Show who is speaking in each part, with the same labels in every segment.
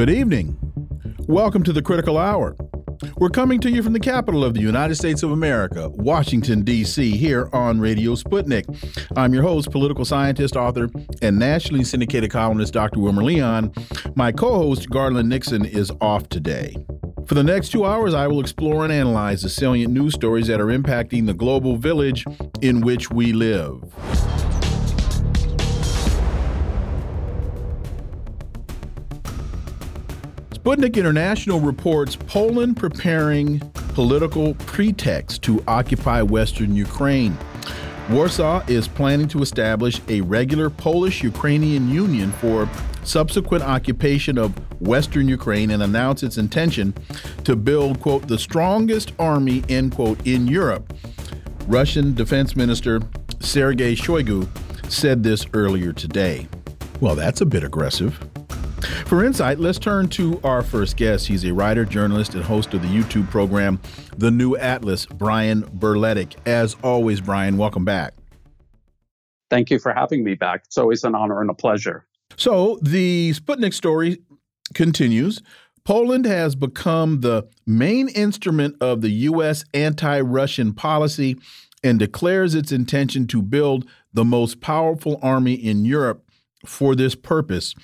Speaker 1: Good evening. Welcome to the Critical Hour. We're coming to you from the capital of the United States of America, Washington, D.C., here on Radio Sputnik. I'm your host, political scientist, author, and nationally syndicated columnist Dr. Wilmer Leon. My co host, Garland Nixon, is off today. For the next two hours, I will explore and analyze the salient news stories that are impacting the global village in which we live. Sputnik International reports Poland preparing political pretext to occupy Western Ukraine. Warsaw is planning to establish a regular Polish Ukrainian union for subsequent occupation of Western Ukraine and announce its intention to build, quote, the strongest army, end quote, in Europe. Russian Defense Minister Sergei Shoigu said this earlier today. Well, that's a bit aggressive. For insight, let's turn to our first guest. He's a writer, journalist, and host of the YouTube program, The New Atlas, Brian Berletic. As always, Brian, welcome back.
Speaker 2: Thank you for having me back. It's always an honor and a pleasure.
Speaker 1: So, the Sputnik story continues. Poland has become the main instrument of the U.S. anti Russian policy and declares its intention to build the most powerful army in Europe for this purpose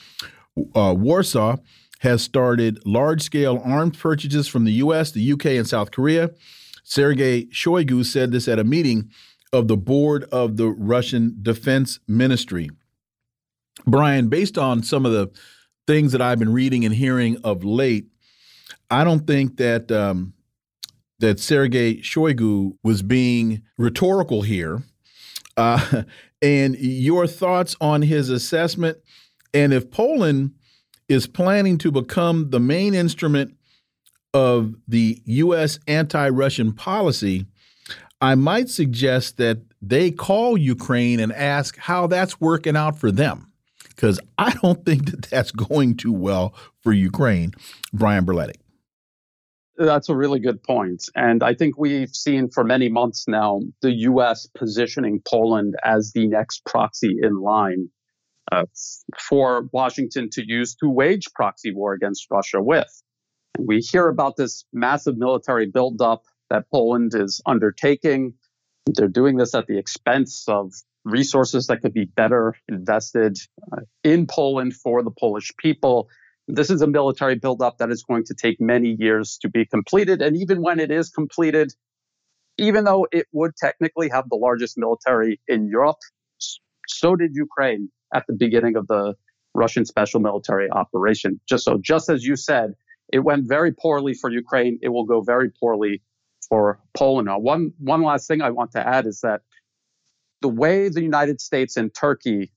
Speaker 1: uh, Warsaw has started large scale arms purchases from the US, the UK, and South Korea. Sergei Shoigu said this at a meeting of the board of the Russian Defense Ministry. Brian, based on some of the things that I've been reading and hearing of late, I don't think that um, that Sergei Shoigu was being rhetorical here. Uh, and your thoughts on his assessment and if Poland is planning to become the main instrument of the U.S. anti Russian policy, I might suggest that they call Ukraine and ask how that's working out for them. Because I don't think that that's going too well for Ukraine. Brian Berletic.
Speaker 2: That's a really good point. And I think we've seen for many months now the U.S. positioning Poland as the next proxy in line uh, for Washington to use to wage proxy war against Russia with. We hear about this massive military buildup that Poland is undertaking. They're doing this at the expense of resources that could be better invested uh, in Poland for the Polish people. This is a military buildup that is going to take many years to be completed. And even when it is completed, even though it would technically have the largest military in Europe, so did Ukraine at the beginning of the Russian special military operation. Just so, just as you said, it went very poorly for Ukraine. It will go very poorly for Poland. Now, one one last thing I want to add is that the way the United States and Turkey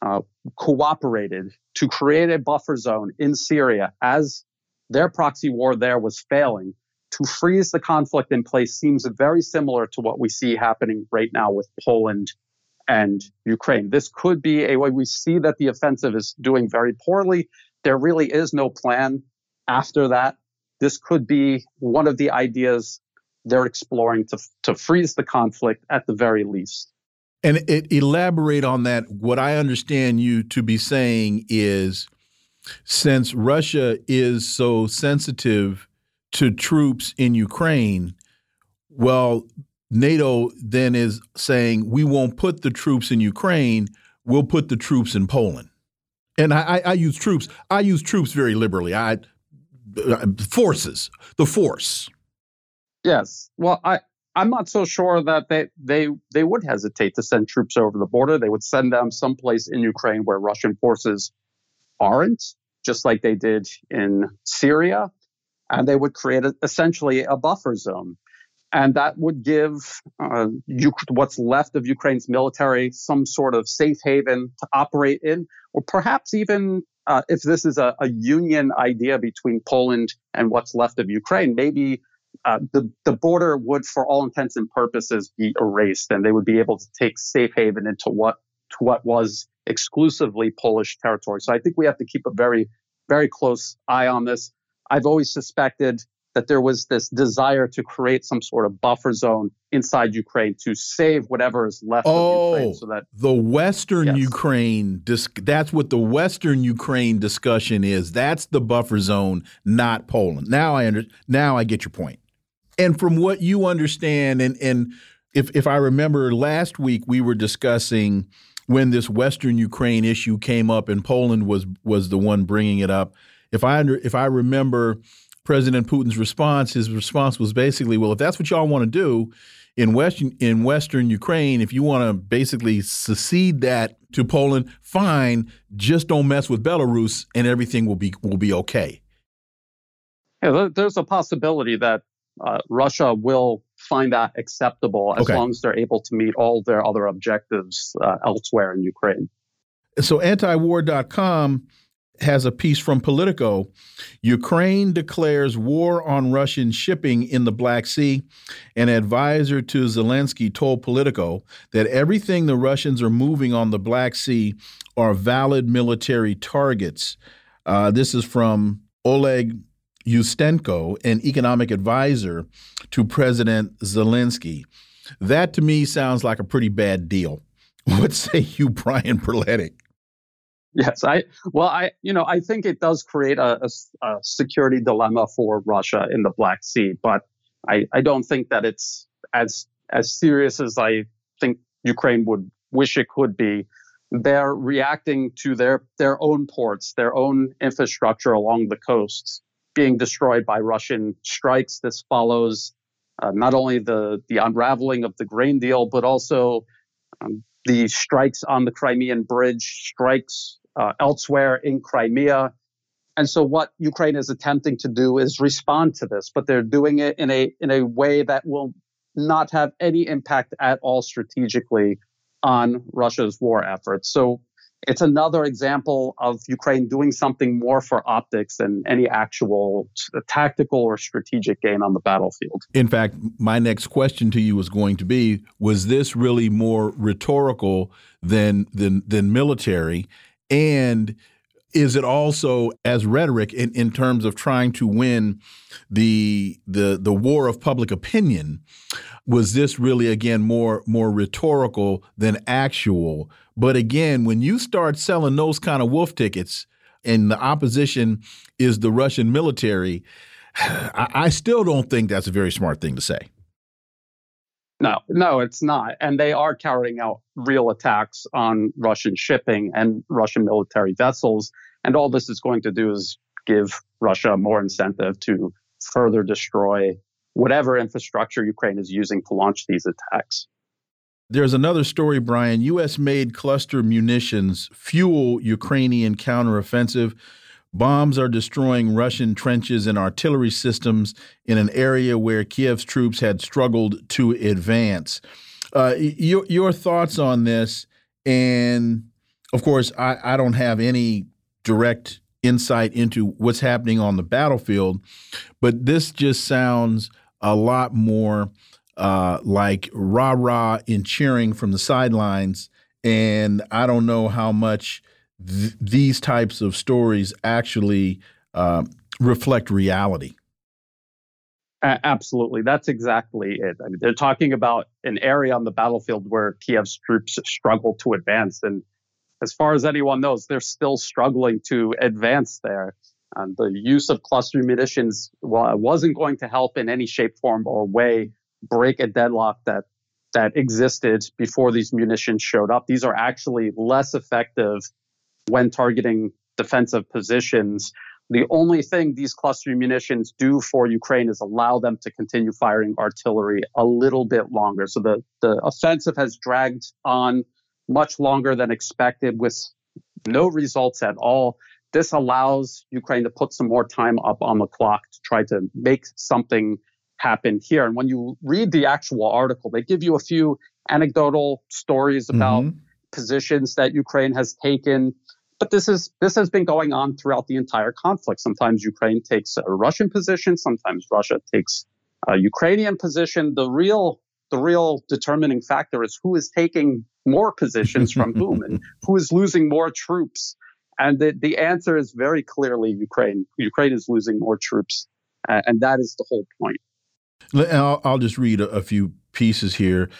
Speaker 2: uh, cooperated to create a buffer zone in Syria as their proxy war there was failing to freeze the conflict in place seems very similar to what we see happening right now with Poland and Ukraine. This could be a way we see that the offensive is doing very poorly. There really is no plan after that. This could be one of the ideas they're exploring to, to freeze the conflict at the very least.
Speaker 1: And it, elaborate on that. What I understand you to be saying is since Russia is so sensitive to troops in Ukraine, well, NATO then is saying we won't put the troops in Ukraine, we'll put the troops in Poland. And I, I, I use troops. I use troops very liberally. I uh, forces, the force.
Speaker 2: Yes. Well, I I'm not so sure that they they they would hesitate to send troops over the border. They would send them someplace in Ukraine where Russian forces aren't, just like they did in Syria, and they would create a, essentially a buffer zone and that would give uh, what's left of Ukraine's military some sort of safe haven to operate in, or perhaps even uh, if this is a, a, union idea between Poland and what's left of Ukraine, maybe uh, the the border would, for all intents and purposes, be erased, and they would be able to take safe haven into what to what was exclusively Polish territory. So I think we have to keep a very very close eye on this. I've always suspected that there was this desire to create some sort of buffer zone inside Ukraine to save whatever is left
Speaker 1: oh,
Speaker 2: of Ukraine so oh, that
Speaker 1: the Western yes. Ukraine that's what the Western Ukraine discussion is. That's the buffer zone, not Poland. Now I under now I get your point. And from what you understand and and if if I remember last week we were discussing when this Western Ukraine issue came up and Poland was was the one bringing it up. If I under, if I remember President Putin's response, his response was basically, "Well, if that's what y'all want to do in Western in Western Ukraine, if you want to basically secede that to Poland, fine. Just don't mess with Belarus, and everything will be will be okay."
Speaker 2: Yeah, there's a possibility that uh, Russia will find that acceptable as okay. long as they're able to meet all their other objectives uh, elsewhere in Ukraine.
Speaker 1: So, antiwar.com has a piece from Politico. Ukraine declares war on Russian shipping in the Black Sea. An advisor to Zelensky told Politico that everything the Russians are moving on the Black Sea are valid military targets. Uh, this is from Oleg Ustenko, an economic advisor to President Zelensky. That to me sounds like a pretty bad deal. What say you, Brian Berletic?
Speaker 2: Yes, I well, I you know I think it does create a, a, a, security dilemma for Russia in the Black Sea, but I, I don't think that it's as as serious as I think Ukraine would wish it could be. They're reacting to their their own ports, their own infrastructure along the coasts being destroyed by Russian strikes. This follows uh, not only the, the unraveling of the grain deal, but also um, the strikes on the Crimean bridge, strikes uh, elsewhere in Crimea. And so what Ukraine is attempting to do is respond to this, but they're doing it in a in a way that will not have any impact at all strategically on Russia's war efforts. So it's another example of Ukraine doing something more for optics than any actual uh, tactical or strategic gain on the battlefield.
Speaker 1: In fact, my next question to you was going to be was this really more rhetorical than than than military and is it also as rhetoric in, in terms of trying to win the the the war of public opinion? Was this really again more more rhetorical than actual? But again when you start selling those kind of wolf tickets and the opposition is the Russian military I, I still don't think that's a very smart thing to say
Speaker 2: no, no, it's not. And they are carrying out real attacks on Russian shipping and Russian military vessels. And all this is going to do is give Russia more incentive to further destroy whatever infrastructure Ukraine is using to launch these attacks.
Speaker 1: There's another story, Brian. U.S. made cluster munitions fuel Ukrainian counteroffensive. Bombs are destroying Russian trenches and artillery systems in an area where Kiev's troops had struggled to advance. Uh, your, your thoughts on this? And of course, I, I don't have any direct insight into what's happening on the battlefield, but this just sounds a lot more uh, like rah rah and cheering from the sidelines. And I don't know how much th these types of stories actually uh, reflect reality.
Speaker 2: absolutely. That's exactly it. I mean, they're talking about an area on the battlefield where Kiev's troops struggle to advance. And as far as anyone knows, they're still struggling to advance there. The use of cluster munitions well, wasn't going to help in any shape, form, or way break a deadlock that that existed before these munitions showed up. These are actually less effective when targeting defensive positions. The only thing these cluster munitions do for Ukraine is allow them to continue firing artillery a little bit longer. So the, the offensive has dragged on much longer than expected with no results at all. This allows Ukraine to put some more time up on the clock to try to make something happen here. And when you read the actual article, they give you a few anecdotal stories about mm-hmm. positions that Ukraine has taken. But this is this has been going on throughout the entire conflict. Sometimes Ukraine takes a Russian position, sometimes Russia takes a Ukrainian position. The real the real determining factor is who is taking more positions from whom and who is losing more troops. And the, the answer is very clearly Ukraine. Ukraine is losing more troops Uh, and that is the whole point.
Speaker 1: I'll, I'll just read a, a few pieces here.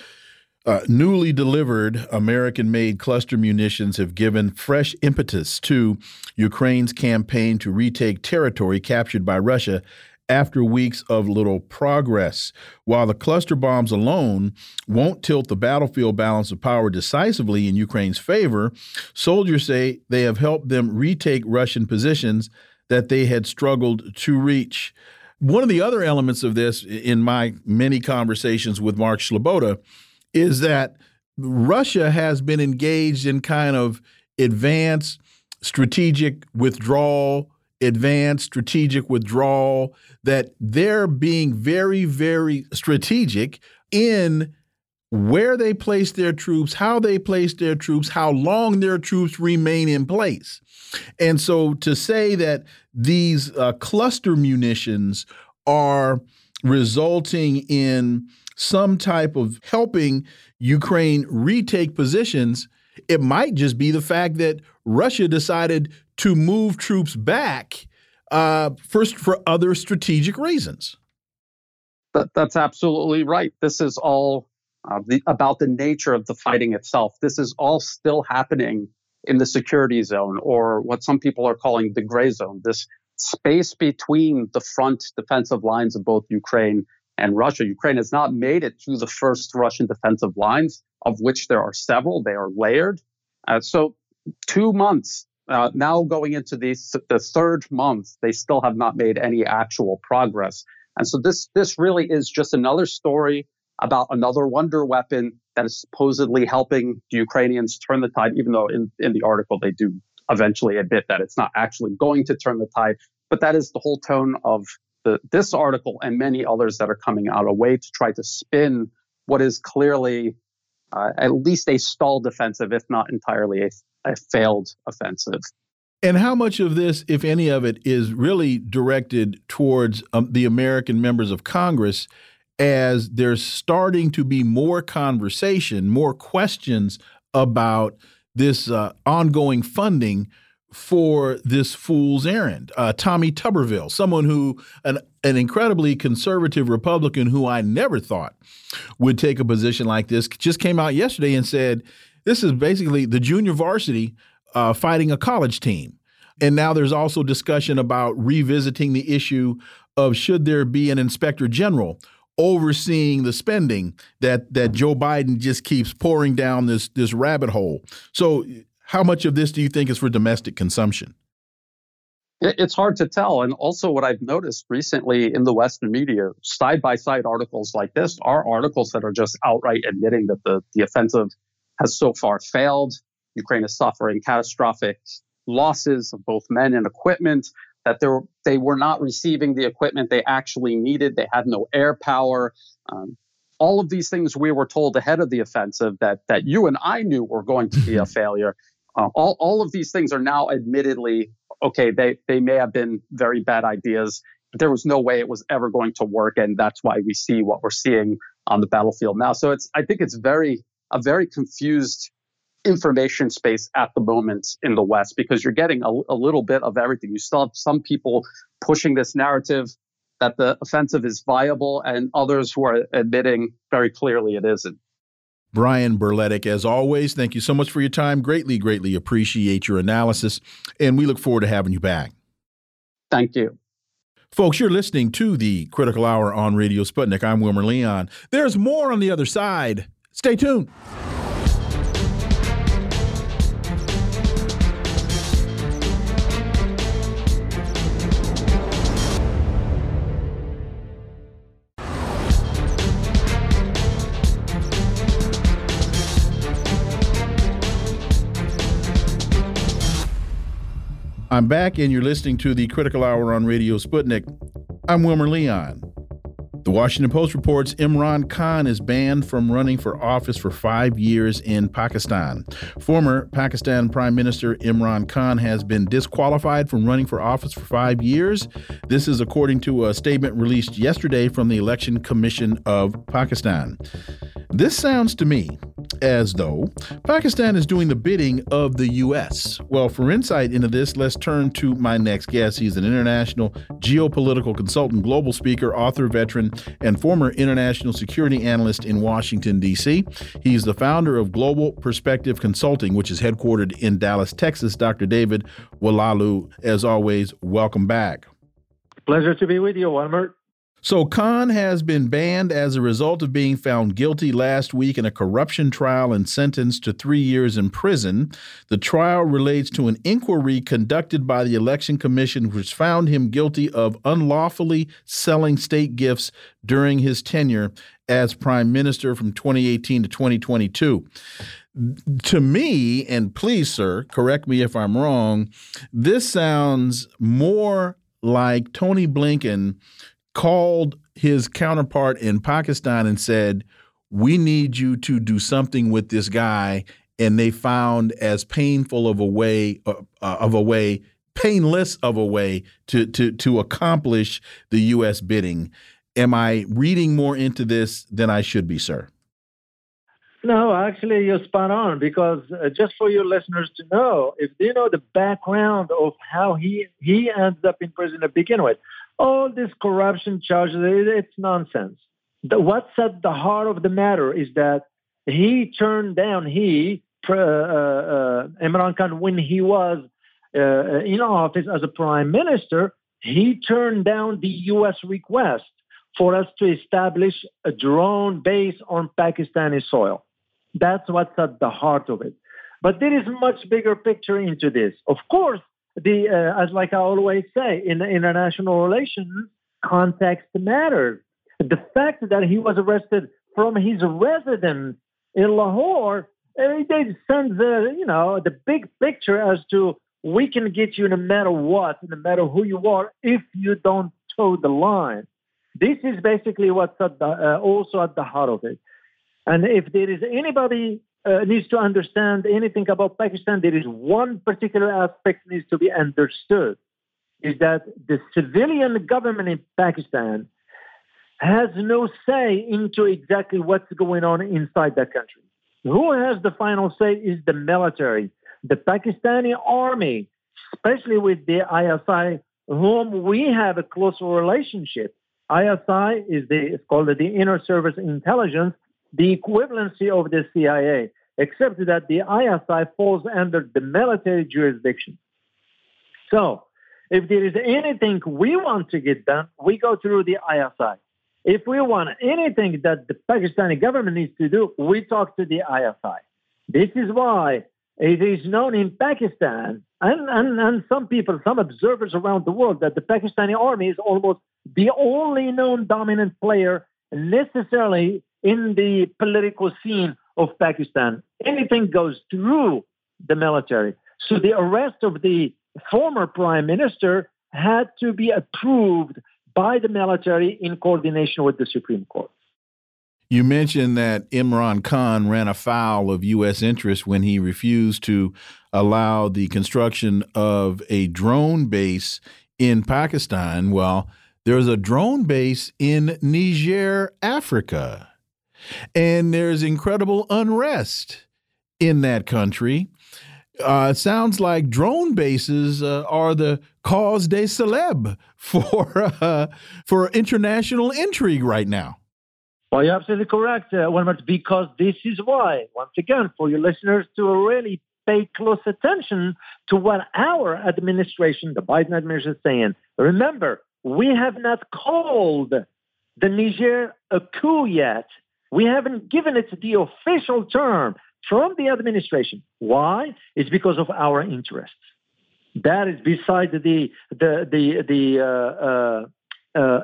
Speaker 1: Uh, newly delivered American made cluster munitions have given fresh impetus to Ukraine's campaign to retake territory captured by Russia after weeks of little progress. While the cluster bombs alone won't tilt the battlefield balance of power decisively in Ukraine's favor, soldiers say they have helped them retake Russian positions that they had struggled to reach. One of the other elements of this, in my many conversations with Mark Sleboda, is that Russia has been engaged in kind of advanced strategic withdrawal, advanced strategic withdrawal, that they're being very, very strategic in where they place their troops, how they place their troops, how long their troops remain in place. And so to say that these uh, cluster munitions are resulting in some type of helping Ukraine retake positions, it might just be the fact that Russia decided to move troops back uh, first for other strategic reasons.
Speaker 2: That, that's absolutely right. This is all uh, the, about the nature of the fighting itself. This is all still happening in the security zone, or what some people are calling the gray zone, this space between the front defensive lines of both Ukraine and Russia. Ukraine has not made it to the first Russian defensive lines, of which there are several. They are layered. Uh, so, two months uh, now going into the, the third month, they still have not made any actual progress. And so, this, this really is just another story about another wonder weapon that is supposedly helping the Ukrainians turn the tide, even though in, in the article they do eventually admit that it's not actually going to turn the tide. But that is the whole tone of the, this article and many others that are coming out, a way to try to spin what is clearly uh, at least a stalled offensive, if not entirely a, a failed offensive.
Speaker 1: And how much of this, if any of it, is really directed towards um, the American members of Congress as there's starting to be more conversation, more questions about this uh, ongoing funding for this fool's errand. Uh, Tommy Tuberville, someone who, an, an incredibly conservative Republican who I never thought would take a position like this, just came out yesterday and said, this is basically the junior varsity uh, fighting a college team. And now there's also discussion about revisiting the issue of should there be an inspector general overseeing the spending that that Joe Biden just keeps pouring down this this rabbit hole. So how much of this do you think is for domestic consumption?
Speaker 2: It's hard to tell. And also, what I've noticed recently in the Western media, side by side articles like this are articles that are just outright admitting that the, the offensive has so far failed. Ukraine is suffering catastrophic losses of both men and equipment, that they were, not receiving the equipment they actually needed. They had no air power. Um, all of these things we were told ahead of the offensive that, that you and I knew were going to be a failure. Uh, all, all of these things are now admittedly okay. They they may have been very bad ideas, but there was no way it was ever going to work, and that's why we see what we're seeing on the battlefield now. So it's I think it's very a very confused information space at the moment in the West because you're getting a, a little bit of everything. You still have some people pushing this narrative that the offensive is viable, and others who are admitting very clearly it isn't.
Speaker 1: Brian Berletic, as always, thank you so much for your time. Greatly, greatly appreciate your analysis, and we look forward to having you back.
Speaker 2: Thank you.
Speaker 1: Folks, you're listening to the Critical Hour on Radio Sputnik. I'm Wilmer Leon. There's more on the other side. Stay tuned. I'm back, and you're listening to the Critical Hour on Radio Sputnik. I'm Wilmer Leon. The Washington Post reports Imran Khan is banned from running for office for five years in Pakistan. Former Pakistan Prime Minister Imran Khan has been disqualified from running for office for five years. This is according to a statement released yesterday from the Election Commission of Pakistan. This sounds to me as though Pakistan is doing the bidding of the U.S. Well, for insight into this, let's turn to my next guest. He's an international geopolitical consultant, global speaker, author, veteran, and former international security analyst in Washington, D.C. He's the founder of Global Perspective Consulting, which is headquartered in Dallas, Texas. Dr. David Oualaalou, as always, welcome back.
Speaker 3: Pleasure to be with you, Wilmer.
Speaker 1: So, Khan has been banned as a result of being found guilty last week in a corruption trial and sentenced to three years in prison. The trial relates to an inquiry conducted by the Election Commission, which found him guilty of unlawfully selling state gifts during his tenure as prime minister from 2018 to 2022. To me, and please, sir, correct me if I'm wrong, this sounds more like Tony Blinken called his counterpart in Pakistan and said, "We need you to do something with this guy." And they found as painful of a way uh, uh of a way, painless of a way to to to accomplish the U.S. bidding. Am I reading more into this than I should be, sir?
Speaker 3: No, actually, you're spot on because uh, just for your listeners to know, if they know the background of how he he ended up in prison to begin with, all these corruption charges, it's nonsense. The, what's at the heart of the matter is that he turned down, he, uh, uh, Imran Khan, when he was uh, in office as a prime minister, he turned down the U.S. request for us to establish a drone base on Pakistani soil. That's what's at the heart of it. But there is much bigger picture into this. Of course, the uh, as like I always say in international relations, context matters. The fact that he was arrested from his residence in Lahore, it sends the you know the big picture as to we can get you no matter what, no matter who you are, if you don't toe the line. This is basically what's at the, uh, also at the heart of it. And if there is anybody uh, needs to understand anything about Pakistan, there is one particular aspect needs to be understood is that the civilian government in Pakistan has no say into exactly what's going on inside that country. Who has the final say is the military, the Pakistani army, especially with the ISI, whom we have a close relationship. ISI is the it's called the Inner Service Intelligence, the equivalency of the CIA except that the ISI falls under the military jurisdiction. So, if there is anything we want to get done, we go through the ISI. If we want anything that the Pakistani government needs to do, we talk to the ISI. This is why it is known in Pakistan and, and, and some people, some observers around the world, that the Pakistani army is almost the only known dominant player necessarily in the political scene of Pakistan. Anything goes through the military. So the arrest of the former prime minister had to be approved by the military in coordination with the Supreme Court.
Speaker 1: You mentioned that Imran Khan ran afoul of U.S. interests when he refused to allow the construction of a drone base in Pakistan. Well, there's a drone base in Niger, Africa. And there's incredible unrest in that country. Uh, sounds like drone bases uh, are the cause de celeb for uh, for international intrigue right now.
Speaker 3: Well, you're absolutely correct, uh, Wilmer, because this is why, once again, for your listeners to really pay close attention to what our administration, the Biden administration, is saying. Remember, we have not called the Niger a coup yet. We haven't given it the official term from the administration. Why? It's because of our interests. That is beside the the the the uh, uh, uh,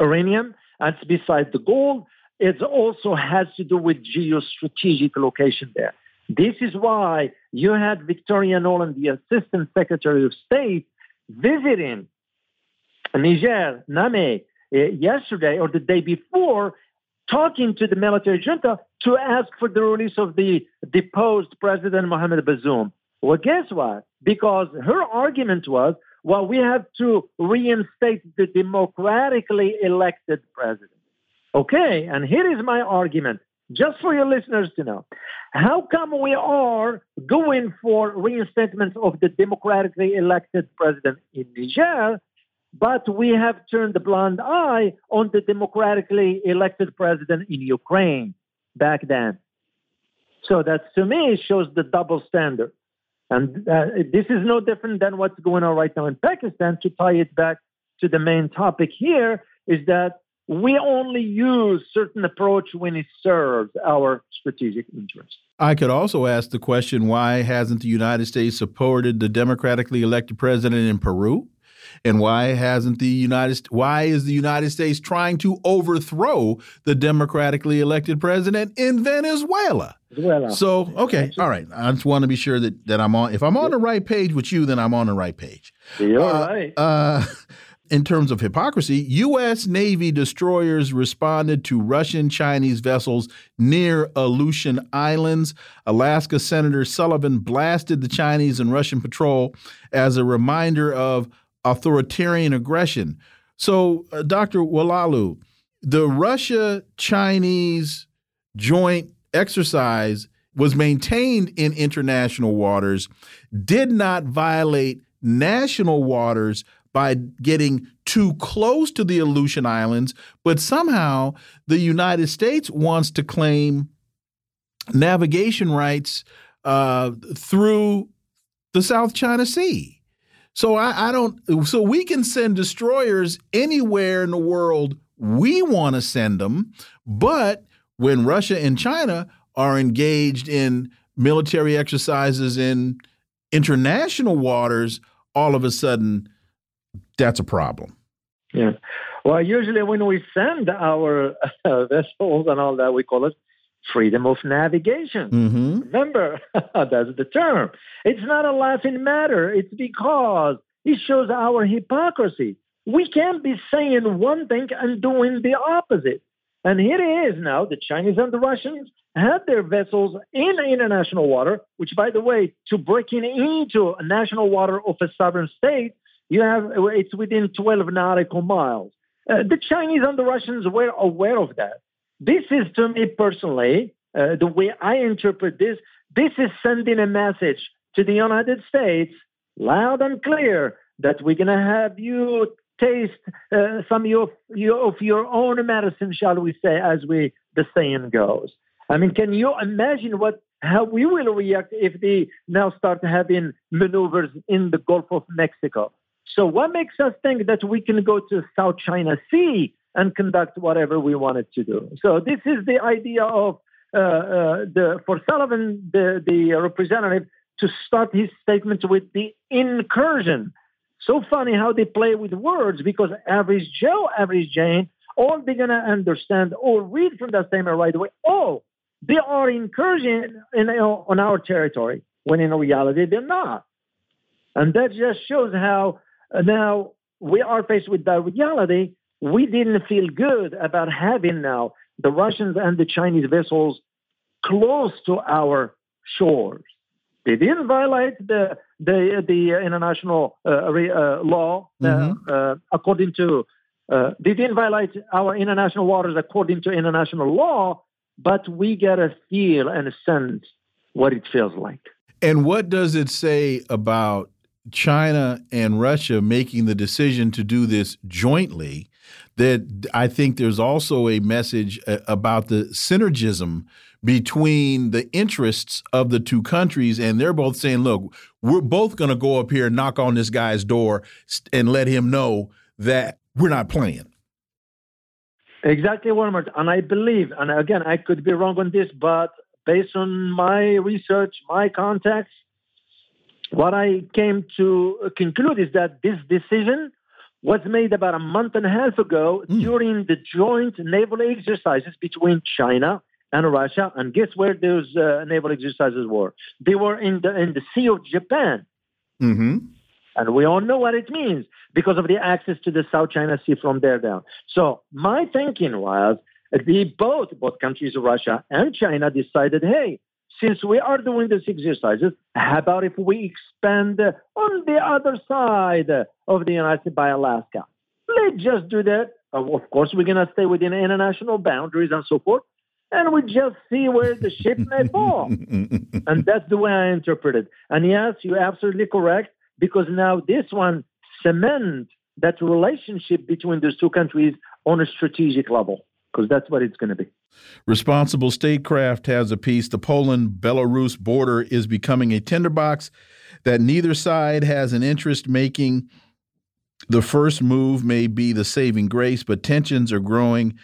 Speaker 3: uranium. That's beside the gold. It also has to do with geostrategic location there. This is why you had Victoria Nuland, the Assistant Secretary of State, visiting Niger, Niamey, uh, yesterday or the day before talking to the military junta to ask for the release of the deposed President Mohamed Bazoum. Well, guess what? Because her argument was, well, we have to reinstate the democratically elected president. Okay, and here is my argument. just for your listeners to know. How come we are going for reinstatement of the democratically elected president in Niger, but we have turned a blind eye on the democratically elected president in Ukraine back then? So that to me shows the double standard. And uh, this is no different than what's going on right now in Pakistan. To tie it back to the main topic here, is that we only use certain approach when it serves our strategic interests.
Speaker 1: I could also ask the question why hasn't the United States supported the democratically elected president in Peru? And why hasn't the United why is the United States trying to overthrow the democratically elected president in Venezuela? Venezuela. So, okay, all right. I just want to be sure that that I'm on if I'm on the right page with you, then I'm on the right page.
Speaker 3: You're uh, right. Uh,
Speaker 1: in terms of hypocrisy, U.S. Navy destroyers responded to Russian Chinese vessels near Aleutian Islands. Alaska Senator Sullivan blasted the Chinese and Russian patrol as a reminder of authoritarian aggression. So, uh, Dr. Oualaalou, the Russia Chinese joint exercise was maintained in international waters, did not violate national waters by getting too close to the Aleutian Islands, but somehow the United States wants to claim navigation rights uh, through the South China Sea. So I, I don't. So we can send destroyers anywhere in the world we want to send them, but when Russia and China are engaged in military exercises in international waters, all of a sudden that's a problem.
Speaker 3: Yeah. Well, usually when we send our uh, vessels and all that, we call it freedom of navigation. Mm-hmm. Remember, that's the term. It's not a laughing matter. It's because it shows our hypocrisy. We can't be saying one thing and doing the opposite. And here it is now. The Chinese and the Russians had their vessels in international water, which, by the way, to breaking into a national water of a sovereign state you have it's within 12 nautical miles. Uh, the Chinese and the Russians were aware of that. This is, to me personally, uh, the way I interpret this. This is sending a message to the United States, loud and clear, that we're going to have you taste uh, some of your, of your own medicine, shall we say, as we the saying goes. I mean, can you imagine what how we will react if they now start having maneuvers in the Gulf of Mexico? So what makes us think that we can go to South China Sea and conduct whatever we wanted to do? So this is the idea of uh, uh, the for Sullivan, the, the representative, to start his statement with the incursion. So funny how they play with words because average Joe, average Jane, all they're gonna understand or read from that statement right away. Oh, they are incursion in, on our territory, when in reality they're not. And that just shows how now, we are faced with that reality. We didn't feel good about having now the Russians and the Chinese vessels close to our shores. They didn't violate the the, the international uh, uh, law uh, mm-hmm. uh, according to. Uh, they didn't violate our international waters according to international law, but we get a feel and a sense what it feels like.
Speaker 1: And what does it say about China and Russia making the decision to do this jointly, that I think there's also a message uh, about the synergism between the interests of the two countries. And they're both saying, look, we're both going to go up here and knock on this guy's door and let him know that we're not playing.
Speaker 3: Exactly, Wilmer. And I believe, and again, I could be wrong on this, but based on my research, my contacts, what I came to conclude is that this decision was made about a month and a half ago mm. during the joint naval exercises between China and Russia. And guess where those uh, naval exercises were? They were in the in the Sea of Japan. Mm-hmm. And we all know what it means because of the access to the South China Sea from there down. So my thinking was the both both countries, Russia and China, decided, hey, since we are doing these exercises, how about if we expand on the other side of the United States by Alaska? Let's just do that. Of course, we're going to stay within international boundaries and so forth. and we just see where the ship may fall. and that's the way I interpret it. And yes, you're absolutely correct because now this one cement that relationship between those two countries on a strategic level because that's what it's going to be.
Speaker 1: Responsible Statecraft has a piece. The Poland Belarus border is becoming a tinderbox that neither side has an interest making. The first move may be the saving grace, but tensions are growing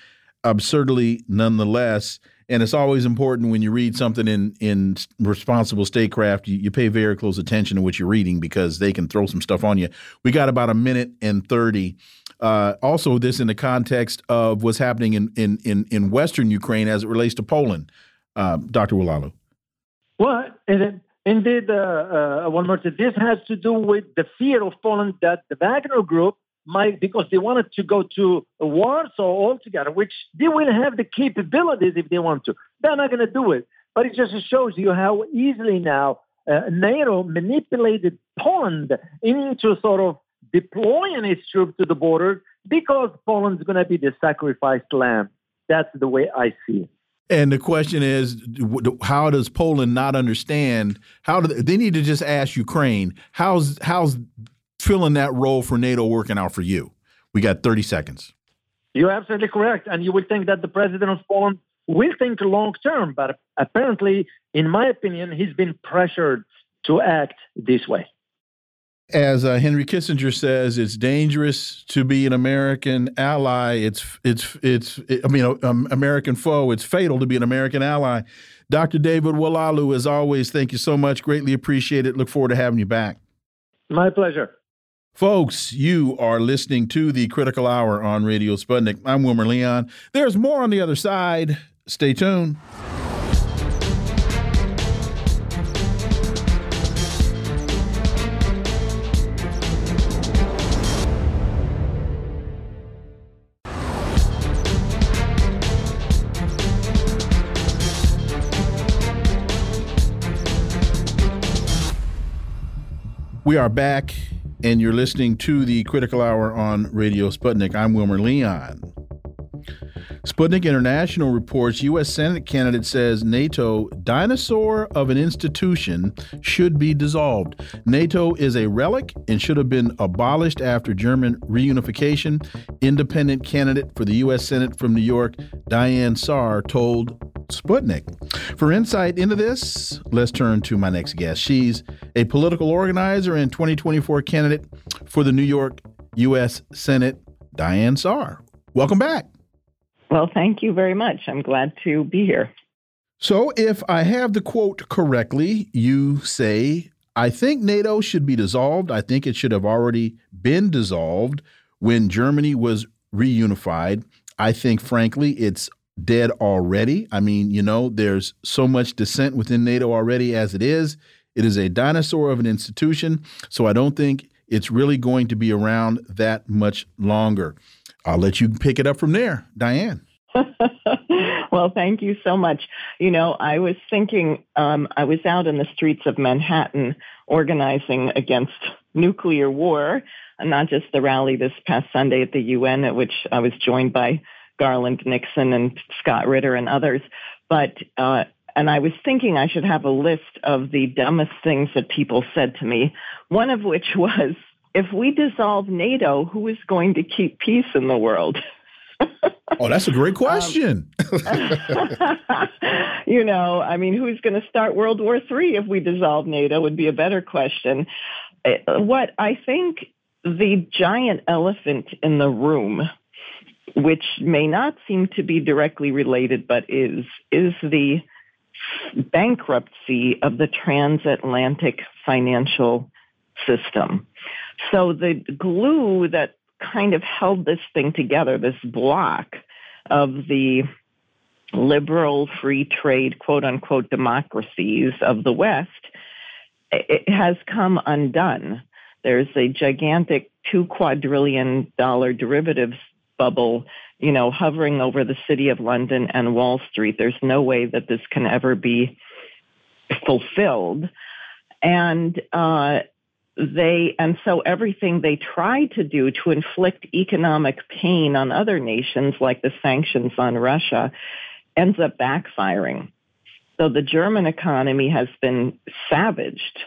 Speaker 1: absurdly nonetheless. And it's always important when you read something in in responsible statecraft, you, you pay very close attention to what you're reading because they can throw some stuff on you. We got about a minute and thirty. Uh, also, this in the context of what's happening in in in, in Western Ukraine as it relates to Poland, uh, Dr. Oualaalou.
Speaker 3: Well, indeed, uh, uh, one more thing. This has to do with the fear of Poland that the Wagner Group might because they wanted to go to Warsaw altogether, which they will have the capabilities if they want to. They're not going to do it. But it just shows you how easily now uh, NATO manipulated Poland into sort of deploying its troops to the border because Poland's going to be the sacrificed lamb. That's the way I see it.
Speaker 1: And the question is, how does Poland not understand? How do they, they need to just ask Ukraine? How's how's filling that role for NATO working out for you? We got 30 seconds.
Speaker 3: You're absolutely correct. And you would think that the president of Poland will think long term, but apparently, in my opinion, he's been pressured to act this way.
Speaker 1: As uh, Henry Kissinger says, it's dangerous to be an American ally. It's it's it's it, I mean, um, American foe. It's fatal to be an American ally. Dr. David Oualaalou, as always, thank you so much. Greatly appreciate it. Look forward to having you back.
Speaker 3: My pleasure.
Speaker 1: Folks, you are listening to the Critical Hour on Radio Sputnik. I'm Wilmer Leon. There's more on the other side. Stay tuned. We are back and you're listening to the Critical Hour on Radio Sputnik. I'm Wilmer Leon. Sputnik International reports U.S. Senate candidate says NATO dinosaur of an institution should be dissolved. NATO is a relic and should have been abolished after German reunification. Independent candidate for the U.S. Senate from New York, Diane Sare, told Sputnik. For insight into this, let's turn to my next guest. She's a political organizer and 2024 candidate for the New York U.S. Senate, Diane Sare. Welcome back.
Speaker 4: Well, thank you very much. I'm glad to be here.
Speaker 1: So, if I have the quote correctly, you say, I think NATO should be dissolved. I think it should have already been dissolved when Germany was reunified. I think, frankly, it's dead already. I mean, you know, there's so much dissent within NATO already as it is. It is a dinosaur of an institution, so I don't think it's really going to be around that much longer. I'll let you pick it up from there, Diane.
Speaker 4: well, thank you so much. You know, I was thinking, um, I was out in the streets of Manhattan organizing against nuclear war, and not just the rally this past Sunday at the UN, at which I was joined by Garland Nixon and Scott Ritter and others. But uh, and I was thinking I should have a list of the dumbest things that people said to me. One of which was, if we dissolve NATO, who is going to keep peace in the world?
Speaker 1: oh, that's a great um, question.
Speaker 4: Um, you know, I mean, who's going to start World War III if we dissolve NATO would be a better question. Uh, what I think the giant elephant in the room which may not seem to be directly related, but is, is the bankruptcy of the transatlantic financial system. So the glue that kind of held this thing together, this block of the liberal free trade, quote unquote, democracies of the West, it has come undone. There's a gigantic two quadrillion dollar derivatives bubble, you know, hovering over the city of London and Wall Street. There's no way that this can ever be fulfilled. And uh, they and so everything they try to do to inflict economic pain on other nations, like the sanctions on Russia, ends up backfiring. So the German economy has been savaged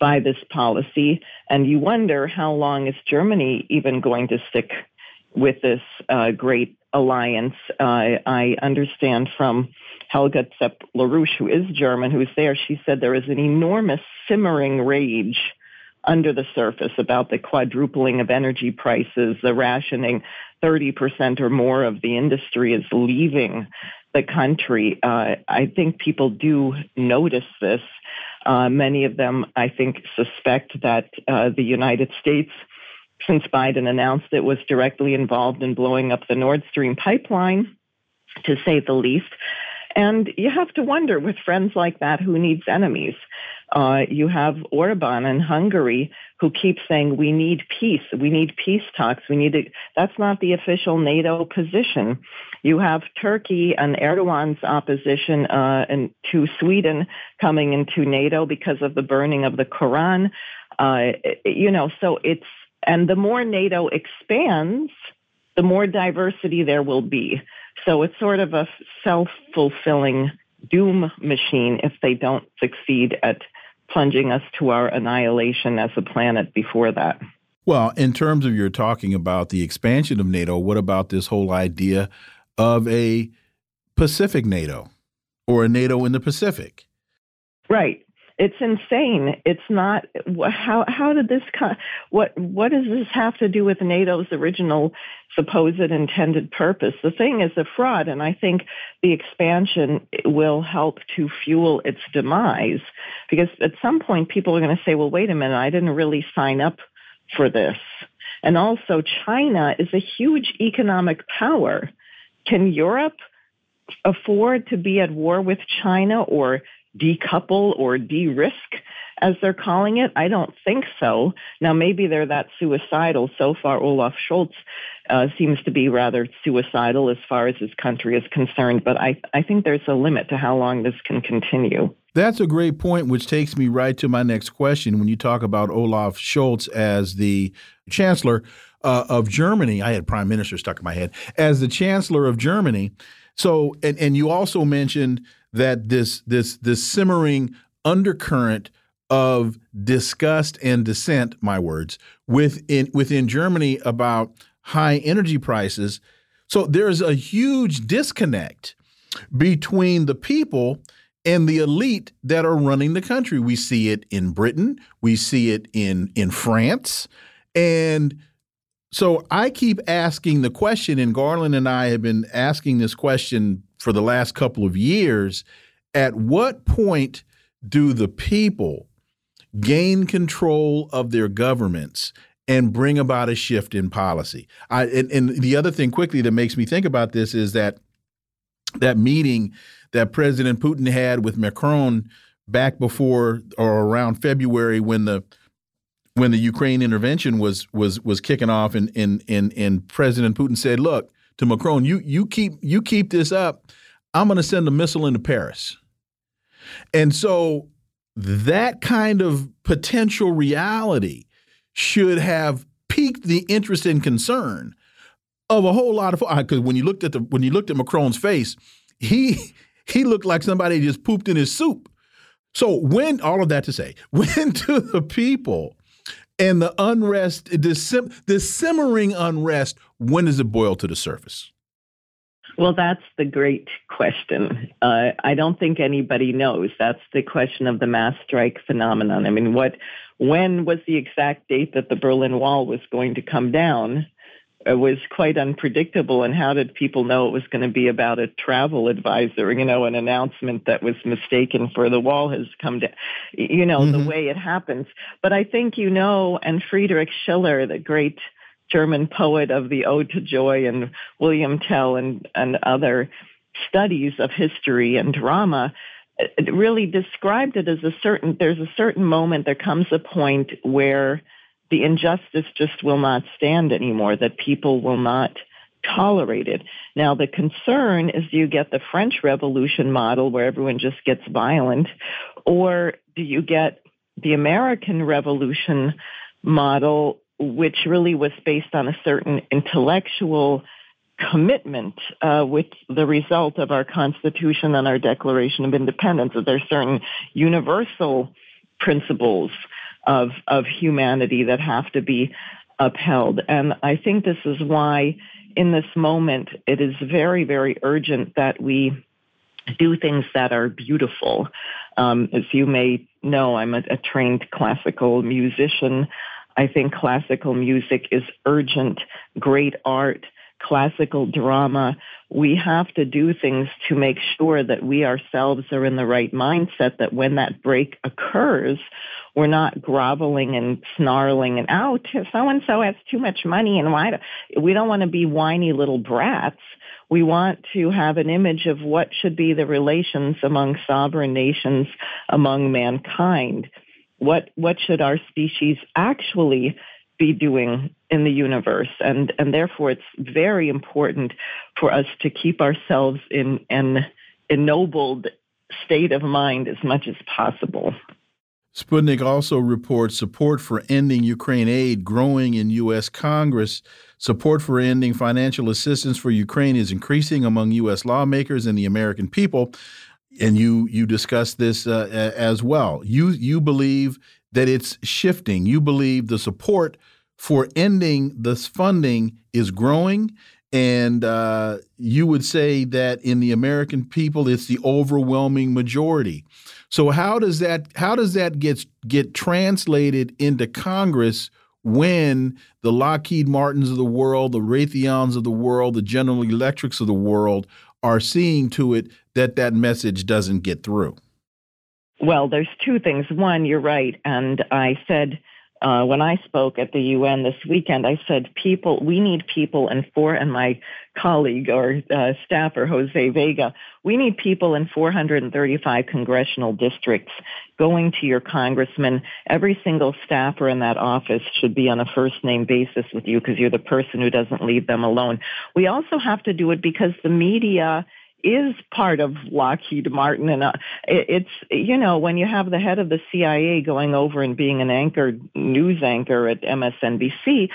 Speaker 4: by this policy, and you wonder how long is Germany even going to stick with this uh, great alliance. Uh, I understand from Helga Zepp LaRouche, who is German, who's there, she said there is an enormous simmering rage under the surface about the quadrupling of energy prices, the rationing. 30% or more of the industry is leaving the country. Uh, I think people do notice this. Uh, many of them, I think, suspect that uh, the United States since Biden announced it was directly involved in blowing up the Nord Stream pipeline, to say the least. And you have to wonder with friends like that, who needs enemies? Uh, you have Orban in Hungary who keeps saying, we need peace. We need peace talks. We need to, that's not the official NATO position. You have Turkey and Erdogan's opposition uh, to Sweden coming into NATO because of the burning of the Quran. Uh, you know, so it's, and the more NATO expands, the more diversity there will be. So it's sort of a self fulfilling doom machine if they don't succeed at plunging us to our annihilation as a planet before that.
Speaker 1: Well, in terms of your talking about the expansion of NATO, what about this whole idea of a Pacific NATO or a NATO in the Pacific?
Speaker 4: Right it's insane. It's not how how did this what what does this have to do with NATO's original supposed intended purpose? The thing is a fraud, and I think the expansion will help to fuel its demise because at some point people are going to say, "Well, wait a minute, I didn't really sign up for this." And also, China is a huge economic power. Can Europe afford to be at war with China or decouple or de-risk, as they're calling it? I don't think so. Now, maybe they're that suicidal. So far, Olaf Scholz uh, seems to be rather suicidal as far as his country is concerned, but I, I think there's a limit to how long this can continue.
Speaker 1: That's a great point, which takes me right to my next question. When you talk about Olaf Scholz as the chancellor uh, of Germany, I had prime minister stuck in my head, as the chancellor of Germany. So, and, and you also mentioned that this this this simmering undercurrent of disgust and dissent, my words, within within Germany about high energy prices. So there's a huge disconnect between the people and the elite that are running the country. We see it in Britain, we see it in in France, and so I keep asking the question, and Garland and I have been asking this question for the last couple of years at what point do the people gain control of their governments and bring about a shift in policy? I, and, and the other thing quickly that makes me think about this is that that meeting that President Putin had with Macron back before or around February when the when the Ukraine intervention was was was kicking off and and and, and President Putin said, "Look, to Macron, you you keep you keep this up, I'm going to send a missile into Paris. And so that kind of potential reality should have piqued the interest and concern of a whole lot of because when you looked at the when you looked at Macron's face, he he looked like somebody just pooped in his soup. So when all of that to say, when to the people and the unrest, the, sim, this simmering unrest, when does it boil to the surface?
Speaker 4: Well, that's the great question. Uh, I don't think anybody knows. That's the question of the mass strike phenomenon. I mean, what, when was the exact date that the Berlin Wall was going to come down? It was quite unpredictable. And how did people know it was going to be about a travel advisor? You know, an announcement that was mistaken for the wall has come down. You know, mm-hmm. the way it happens. But I think you know, and Friedrich Schiller, the great German poet of the Ode to Joy and William Tell and, and other studies of history and drama it really described it as a certain there's a certain moment there comes a point where the injustice just will not stand anymore that people will not tolerate it now the concern is do you get the french revolution model where everyone just gets violent or do you get the american revolution model which really was based on a certain intellectual commitment uh, with the result of our Constitution and our Declaration of Independence. That there are certain universal principles of of humanity that have to be upheld, and I think this is why, in this moment, it is very, very urgent that we do things that are beautiful. Um, as you may know, I'm a, a trained classical musician. I think classical music is urgent, great art classical drama, we have to do things to make sure that we ourselves are in the right mindset that when that break occurs, we're not groveling and snarling and, oh, so and so has too much money and why? We don't want to be whiny little brats. We want to have an image of what should be the relations among sovereign nations, among mankind. What, what should our species actually be doing in the universe. And, and therefore, it's very important for us to keep ourselves in an ennobled state of mind as much as possible.
Speaker 1: Sputnik also reports support for ending Ukraine aid growing in U.S. Congress. Support for ending financial assistance for Ukraine is increasing among U.S. lawmakers and the American people. And you you discuss this uh, as well. You you believe that it's shifting. You believe the support for ending this funding is growing. And uh, you would say that in the American people, it's the overwhelming majority. So how does that how does that get get translated into Congress when the Lockheed Martins of the world, the Raytheons of the world, the General Electrics of the world are seeing to it that that message doesn't get through?
Speaker 4: Well, there's two things. One, you're right, and I said uh, when I spoke at the UN this weekend, I said, people, we need people and four, and my colleague or uh, staffer, Jose Vega, we need people in 435 congressional districts going to your congressman. Every single staffer in that office should be on a first name basis with you because you're the person who doesn't leave them alone. We also have to do it because the media is part of Lockheed Martin. And uh, it's, you know, when you have the head of the CIA going over and being an anchor, news anchor at MSNBC,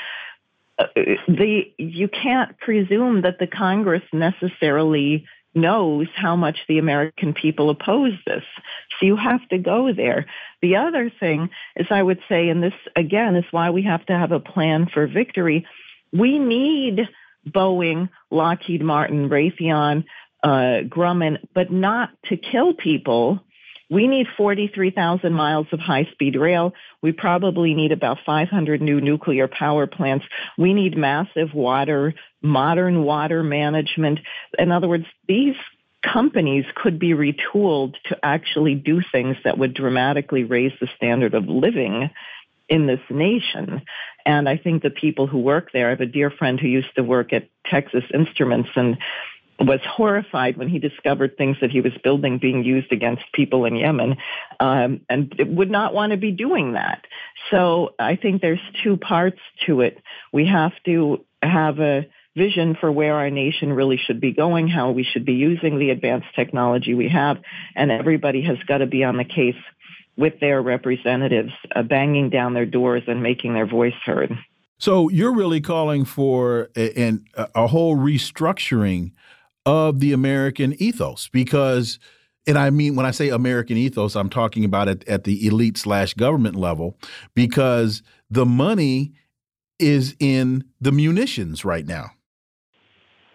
Speaker 4: uh, the, you can't presume that the Congress necessarily knows how much the American people oppose this. So you have to go there. The other thing is, I would say, and this again is why we have to have a plan for victory. We need Boeing, Lockheed Martin, Raytheon, uh, Grumman, but not to kill people. We need 43,000 miles of high speed rail. We probably need about 500 new nuclear power plants. We need massive water, modern water management. In other words, these companies could be retooled to actually do things that would dramatically raise the standard of living in this nation. And I think the people who work there, I have a dear friend who used to work at Texas Instruments and was horrified when he discovered things that he was building being used against people in Yemen, um, and would not want to be doing that. So I think there's two parts to it. We have to have a vision for where our nation really should be going, how we should be using the advanced technology we have, and everybody has got to be on the case with their representatives, uh, banging down their doors and making their voice heard.
Speaker 1: So you're really calling for a, a whole restructuring of the American ethos because and I mean when I say American ethos, I'm talking about it at the elite slash government level because the money is in the munitions right now.